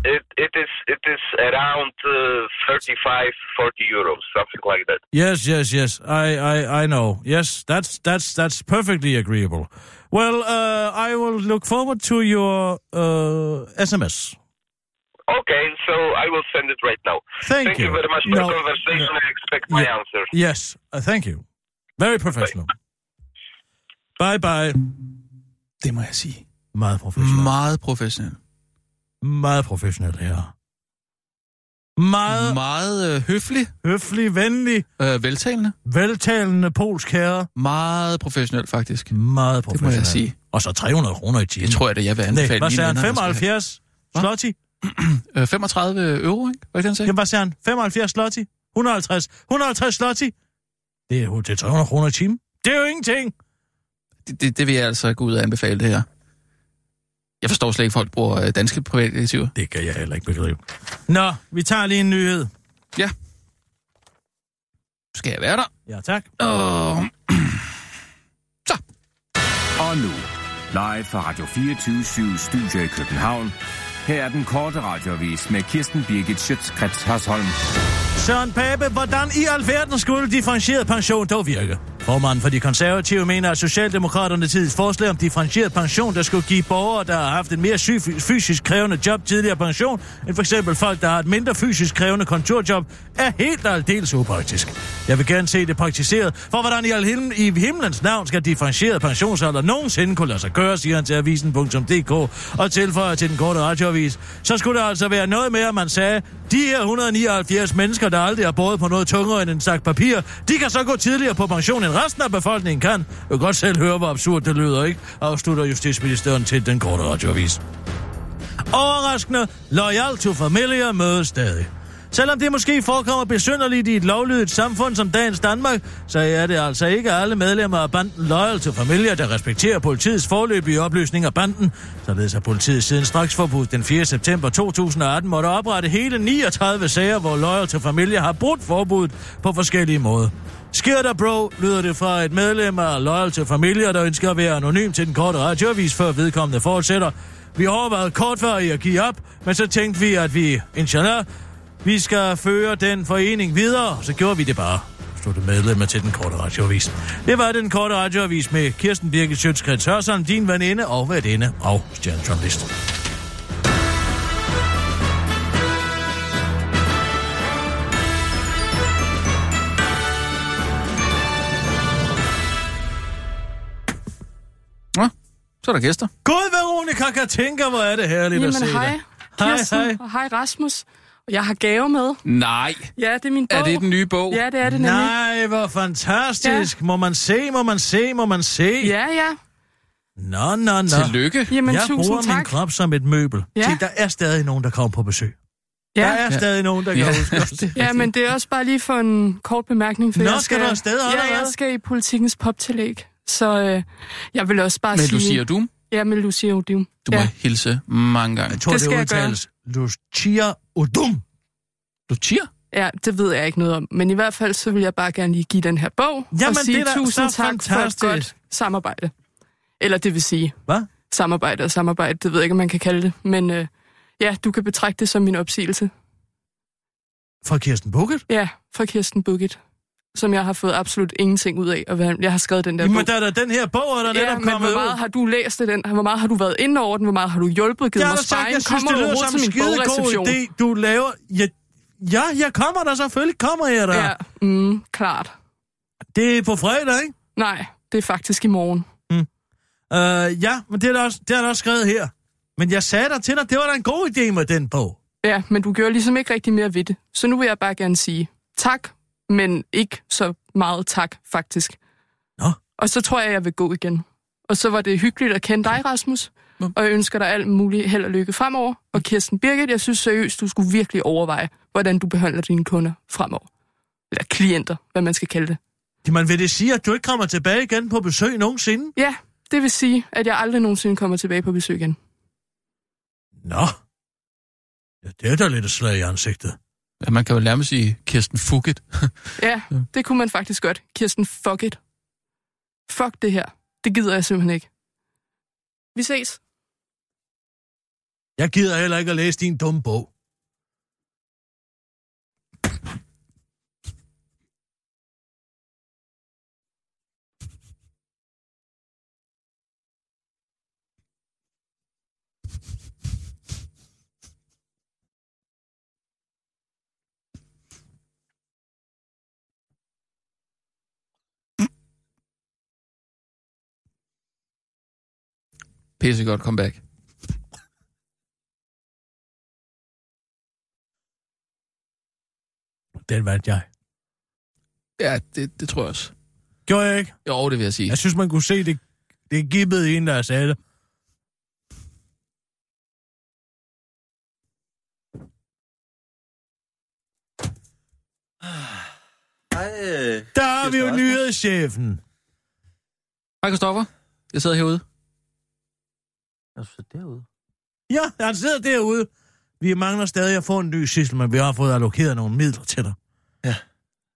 it, it is it is around uh, 35, 40 euros, something like that. Yes, yes, yes. I, I, I know. Yes, that's that's that's perfectly agreeable. Well, uh, I will look forward to your uh, SMS. Okay, so I will send it right now. Thank you. you. very much for No, the conversation. no. I expect my Yeah. answer. Yes, uh, thank you. Very professional. Bye bye. Det må jeg sige. Meget professionel. Meget professionel. Meget professionel her. Meget Meget øh, høflig. høflig, venlig, Øh, veltalende. veltalende polsk herre. Meget professionel, faktisk. Meget Det må professionel. jeg sige. Og så 300 kroner i timen. Det tror jeg, det jeg vil Nej, anbefale. hvad mine sagde han? venner, der skal 75 slotti? have. Øh, 35 euro, ikke? Hvad det, han sagde? Jamen, hvad sagde han? 75 slotti? 150? 150 slotti? Det er jo til 300 kroner i timen. Det er jo ingenting. Det, det, det vil jeg altså gå ud og anbefale, det her. Jeg forstår slet ikke, at folk bruger øh, danske privatdetektiver. Det kan jeg heller ikke begribe. Nå, vi tager lige en nyhed. Ja. Skal jeg være der? Ja, tak. Åh. Og nu, live fra Radio 24 Studio i København. Her er den korte radiovis med Kirsten Birgit Schøtzgrads Hasholm. Søren Pape, hvordan i alverden skulle differentieret pension dog virke? Formanden for de konservative mener, at Socialdemokraterne tids forslag om differentieret pension, der skulle give borgere, der har haft en mere syg, fysisk krævende job tidligere pension, end for eksempel folk, der har et mindre fysisk krævende kontorjob, er helt og aldeles upraktisk. Jeg vil gerne se det praktiseret, for hvordan i, al i himlens navn skal differentieret pensionsalder nogensinde kunne lade sig gøre, siger han til avisen.dk og tilføjer til den korte radioavis. Så skulle det altså være noget med, at man sagde, de her 179 mennesker, der aldrig har båret på noget tungere end en stak papir, de kan så gå tidligere på pension, end resten af befolkningen kan. Du kan godt selv høre, hvor absurd det lyder, ikke? Afslutter justitsministeren til den korte radioavis. Overraskende, Loyal to Familia mødes stadig. Selvom det måske forekommer besynderligt i et lovlydigt samfund som dagens Danmark, så er det altså ikke alle medlemmer af banden Loyal to familier, der respekterer politiets forløbige opløsning af banden. Således har politiet siden straks forbud den 4. september 2018 måtte oprette hele 39 sager, hvor Loyal to familier har brudt forbuddet på forskellige måder. Sker der, bro, lyder det fra et medlem af Loyal til Familier, der ønsker at være anonym til den korte radioavis, før vedkommende fortsætter. Vi har før kortvarigt at give op, men så tænkte vi, at vi, inshallah, vi skal føre den forening videre, så gjorde vi det bare. Slutte medlemmer til den korte radioavis. Det var den korte radioavis med Kirsten Birgit Sjøtskrets Hørsson, din veninde og værtinde og stjernejournalist. Så er der gæster. God Veronica Katinka, hvor er det herligt at se Jamen hej, dig. Hej, Kirsten, hej. og hej Rasmus. Jeg har gave med. Nej. Ja, det er min bog. Er det den nye bog? Ja, det er det nemlig. Nej, hvor fantastisk. Ja. Må man se, må man se, må man se. Ja, ja. Nå, nå, nå. Tillykke. Jamen, jeg tusind bruger tak. min krop som et møbel. Ja. Se, der er stadig nogen, der kommer på besøg. Der Ja. er Ja. stadig nogen, der kan Ja, huske os. er ja, men det er også bare lige for en kort bemærkning. For Nå, jeg skal du afsted, eller Ja, jeg hvad? skal i politikens poptillæg. Så øh, jeg vil også bare Med sige... Lucia Dum. Ja, med Lucia Odum. Du må ja. hilse mange gange. Jeg tror, Det det, skal jeg udtales Lucia Odum. Lucia? ja, det ved jeg ikke noget om. Men i hvert fald, så vil jeg bare gerne lige give den her bog. Jamen, og sige det er tusind så tak for et fantastisk. godt samarbejde. Eller det vil sige, Hvad? samarbejde og samarbejde, det ved jeg ikke, om man kan kalde det. Men øh, ja, du kan betragte det som min opsigelse. Fra Kirsten Bukket? Ja, fra Kirsten Bukit, som jeg har fået absolut ingenting ud af. Og jeg har skrevet den der Jamen, bog. der er da den her bog, er der Ja, netop men kommet hvor meget ud. har du læst den? Hvor meget har du været inde over den? Hvor meget har du hjulpet? Givet Jeg mig sparring? jeg synes, Kommer det lyder som en skidegod bogreception? idé, du laver. Ja, ja, jeg kommer der selvfølgelig, kommer jeg der. Ja, mm, klart. Det er på fredag, ikke? Nej, det er faktisk i morgen. Uh, ja, men det er, der også, det er der også skrevet her. Men jeg sagde dig til dig, det var da en god idé med den bog. Ja, men du gjorde ligesom ikke rigtig mere ved det. Så nu vil jeg bare gerne sige tak, men ikke så meget tak, faktisk. Nå. Og så tror jeg, jeg vil gå igen. Og så var det hyggeligt at kende dig, Rasmus. Og jeg ønsker dig alt muligt held og lykke fremover. Og Kirsten Birgit, jeg synes seriøst, du skulle virkelig overveje, hvordan du behandler dine kunder fremover. Eller klienter, hvad man skal kalde det. Man vil det sige, at du ikke kommer tilbage igen på besøg nogensinde? Ja, det vil sige, at jeg aldrig nogensinde kommer tilbage på besøg igen. Nå. Ja, det er da lidt et slag i ansigtet. Ja, man kan jo nærmest sige Kirsten Fugget. Ja, det kunne man faktisk godt. Kirsten, fuck it. Fuck det her. Det gider jeg simpelthen ikke. Vi ses. Jeg gider heller ikke at læse din dumme bog. Pisse godt comeback. Den vandt jeg. Ja, det, det tror jeg også. Gjorde jeg ikke? Jo, det vil jeg sige. Jeg synes, man kunne se det. Det gibbede en, der sagde det. Hej, øh, Der har vi jo nyhedschefen. Hej, Christoffer. Jeg sidder herude. Er du så derude? Ja, han sidder derude. Vi mangler stadig at få en ny sissel, men vi har fået allokeret nogle midler til dig.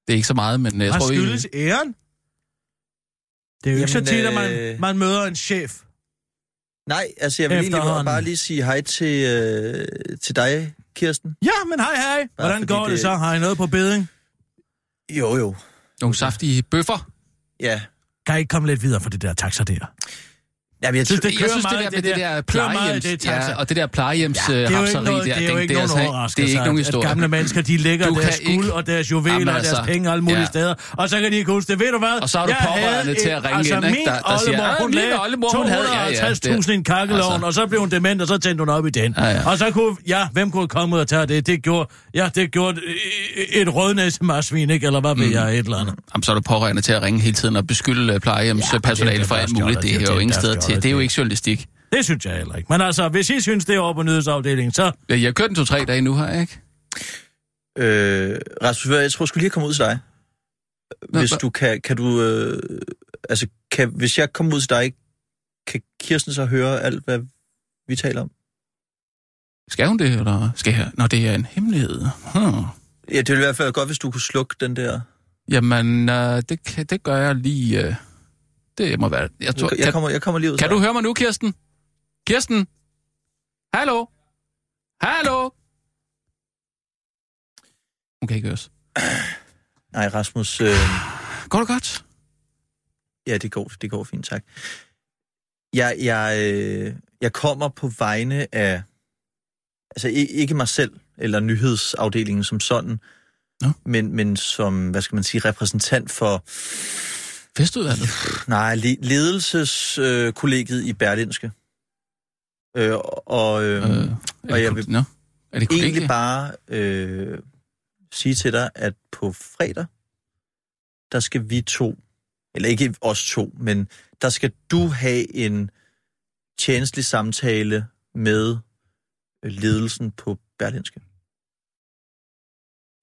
Det er ikke så meget, men jeg Han tror, vi... skyldes æren. Det er jo ikke så Jamen, tit, at man, øh, man møder en chef. Nej, altså jeg vil egentlig bare lige sige hej til, øh, til dig, Kirsten. Ja, men hej, hej. Hvordan fordi går det, det- så? Har I noget på beding? Jo, jo. Nogle saftige bøffer. Ja. Kan I ikke komme lidt videre for det der taxa der? Jamen, jeg Synes, tror, det jeg kører synes, det meget, der med det der meget, plejehjems... det ja, og det der plejehjems ja, det er jo ikke noget, der, det er jo ikke det, nogen altså- det er ikke nogen historie. Gamle mennesker, de lægger Du deres guld og deres juveler Jamen og deres altså, penge alle mulige ja. steder, og så kan de ikke huske det. Ved du hvad? Og så har du Jeg pårørende til at ringe altså, ind, ikke? Der- der siger, oldemor, "Ah, hun lagde oldemor, hun havde- ja, ja, 250.000 i en kakkelovn, Altså. og så blev hun dement, og så tændte hun op i den. Ja, ja. Og så kunne, ja, hvem kunne komme ud og tage det? Det gjorde, ja, det gjorde øh, et rødnæsemarsvin, ikke? Eller hvad ved jeg, et eller andet. Jamen, så er du pårørende til at ringe hele tiden og beskylde plejehjemspersonale det er for alt muligt. Det det er jo det, ingen stjålet, til. Det er jo det. ikke journalistik. Det synes jeg heller ikke. Men altså, hvis I synes, det er over på nyhedsafdelingen, så... Ja, Jeg har kørt den to-tre dage nu, jeg ikke? øh, Rasmus, jeg tror, jeg skulle lige komme ud til dig. Nå, Hvis hva- du kan, kan du, øh, altså, kan, hvis jeg kommer ud til dig, kan Kirsten så høre alt, hvad vi taler om? Skal hun det, eller skal jeg? Nå, det er en hemmelighed. Hmm. Ja, det ville i hvert fald godt, hvis du kunne slukke den der... Jamen, øh, det, kan, det gør jeg lige... Øh, det må være... Jeg tror, Jeg kommer, jeg kommer lige ud Kan du høre mig nu, Kirsten? Kirsten? Hallo? Hallo? Hun kan ikke høres. Nej, Rasmus, øh, Går det godt? ja, det går, det går fint, tak. Jeg, jeg, øh, jeg kommer på vegne af, altså ikke mig selv, eller nyhedsafdelingen som sådan, Nå. men, men som, hvad skal man sige, repræsentant for, Festudvalget? nej, le- ledelseskollegiet i Berlinske. Øh, og øh, Øh, øh, og det, jeg vil Nå, er det egentlig bare øh, sige til dig, at på fredag, der skal vi to, eller ikke os to, men der skal du have en tjenestelig samtale med øh, ledelsen på Berlinske.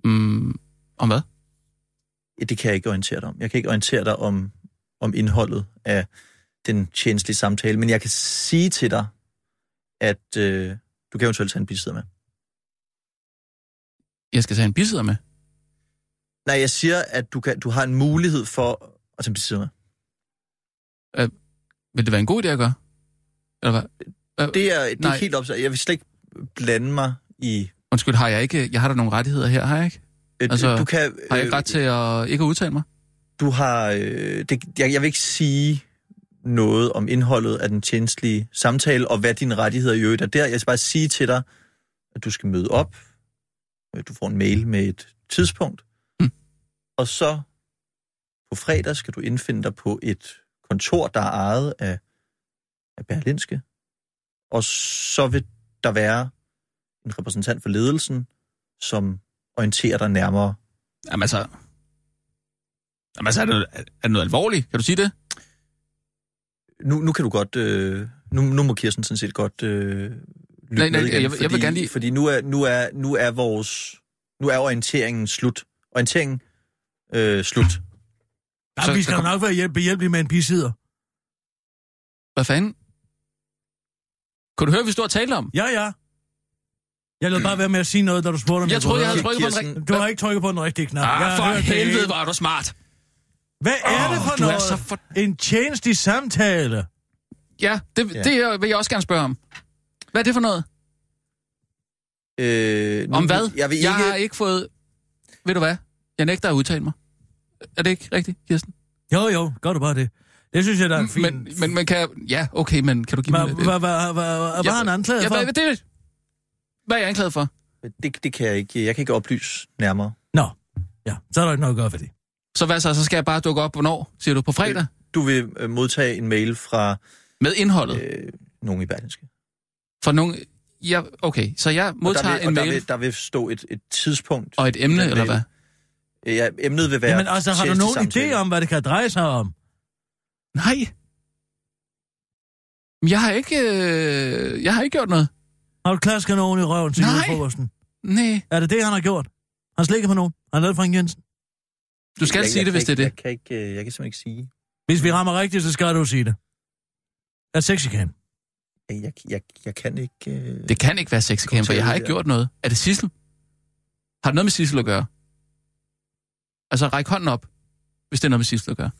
Mm, om hvad? Det kan jeg ikke orientere dig om. Jeg kan ikke orientere dig om, om indholdet af den tjenestlige samtale, men jeg kan sige til dig, at øh, du kan eventuelt tage en bisidder med. Jeg skal tage en bisidder med. Nej, jeg siger, at du, kan, du har en mulighed for at tage en bisidder med. Vil det være en god idé at gøre? Eller hvad? Hvad? Det er, det er helt op Jeg vil slet ikke blande mig i... Undskyld, har jeg ikke... Jeg har da nogle rettigheder her, har jeg ikke? Altså, Altså, du kan, Har jeg ikke ret til at ikke at udtale mig? Du har... Øh, det, jeg, jeg vil ikke sige noget om indholdet af den tjenestlige samtale, og hvad dine rettigheder i øvrigt er der. Jeg skal bare sige til dig, at du skal møde op. Øh, Du får en mail med et tidspunkt. Mm. Og så på fredag skal du indfinde dig på et kontor, der er ejet af, af Berlinske. Og så vil der være en repræsentant for ledelsen, som orienterer dig nærmere. Jamen altså... Jamen altså, er det, er det noget alvorligt? Kan du sige det? Nu, nu kan du godt... Øh, nu, nu må Kirsten sådan set godt øh, lytte Nej, nej, med igen, jeg vil- jeg vil fordi, gerne lige- Fordi nu er, nu er, nu er vores... Nu er orienteringen slut. Orienteringen øh, slut. Ja, Så- vi så skal kom- nok være hjælp, behjælpelige med en bisider. Hvad fanden? Kunne du høre, hvad vi stod og talte om? Ja, ja. Jeg lod bare være med at sige noget, da du spurgte, om Jeg troede, kunne jeg havde trykket på den Kirsten, rigtige... Du har ikke trykket på den rigtige knap. Jeg Ah, har for helvede, er du smart. Hvad er det for noget? så for- En tjenestlig samtale. Ja, det, Ja. det vil jeg også gerne spørge om. Hvad er det for noget? Øh, nu, Om hvad? Jeg vil ikke... Jeg har ikke fået... Ved du hvad? Jeg nægter at udtale mig. Er det ikke rigtigt, Kirsten? Jo, jo, gør du bare det. Det synes jeg, der er fint. Men, men man kan... Ja, okay, men kan du give Hvad mig... hva, hva, hva, hva, er han anklaget ja, for? Hvad, det, hvad er jeg anklaget for? Det, det kan jeg ikke. Jeg kan ikke oplyse nærmere. Nå, ja, så er der ikke noget at gøre for det. Så hvad så? Så skal jeg bare dukke op, hvornår? Siger du på fredag? Du vil øh, modtage en mail fra Med indholdet? øh, nogen i Berlingske. For nogen... Ja, okay, så jeg Og modtager der vil, en og der mail vil, der vil stå et, et tidspunkt. og et emne, eller mail. hvad? Ja, emnet vil være... Jamen altså, har du nogen idé om, hvad det kan dreje sig om? Nej. Jeg har ikke... Øh, jeg har ikke gjort noget. Har du klasket nogen i røven til julefrokosten? Nej. Er det det, han har gjort? Han slikker på nogen? Han har lavet Frank Jensen? Du skal jeg, sige jeg det, hvis kan det er det. Jeg kan, ikke, øh, jeg kan simpelthen ikke sige. Hvis vi rammer rigtigt, så skal du sige det. Er sexikan? Jeg, jeg, jeg, jeg kan ikke... Øh... Det kan ikke være sexicam, for jeg har ikke gjort noget. Er det Sissel? Har det noget med Sissel at gøre? Altså, ræk hånden op, hvis det er noget med Sissel at gøre.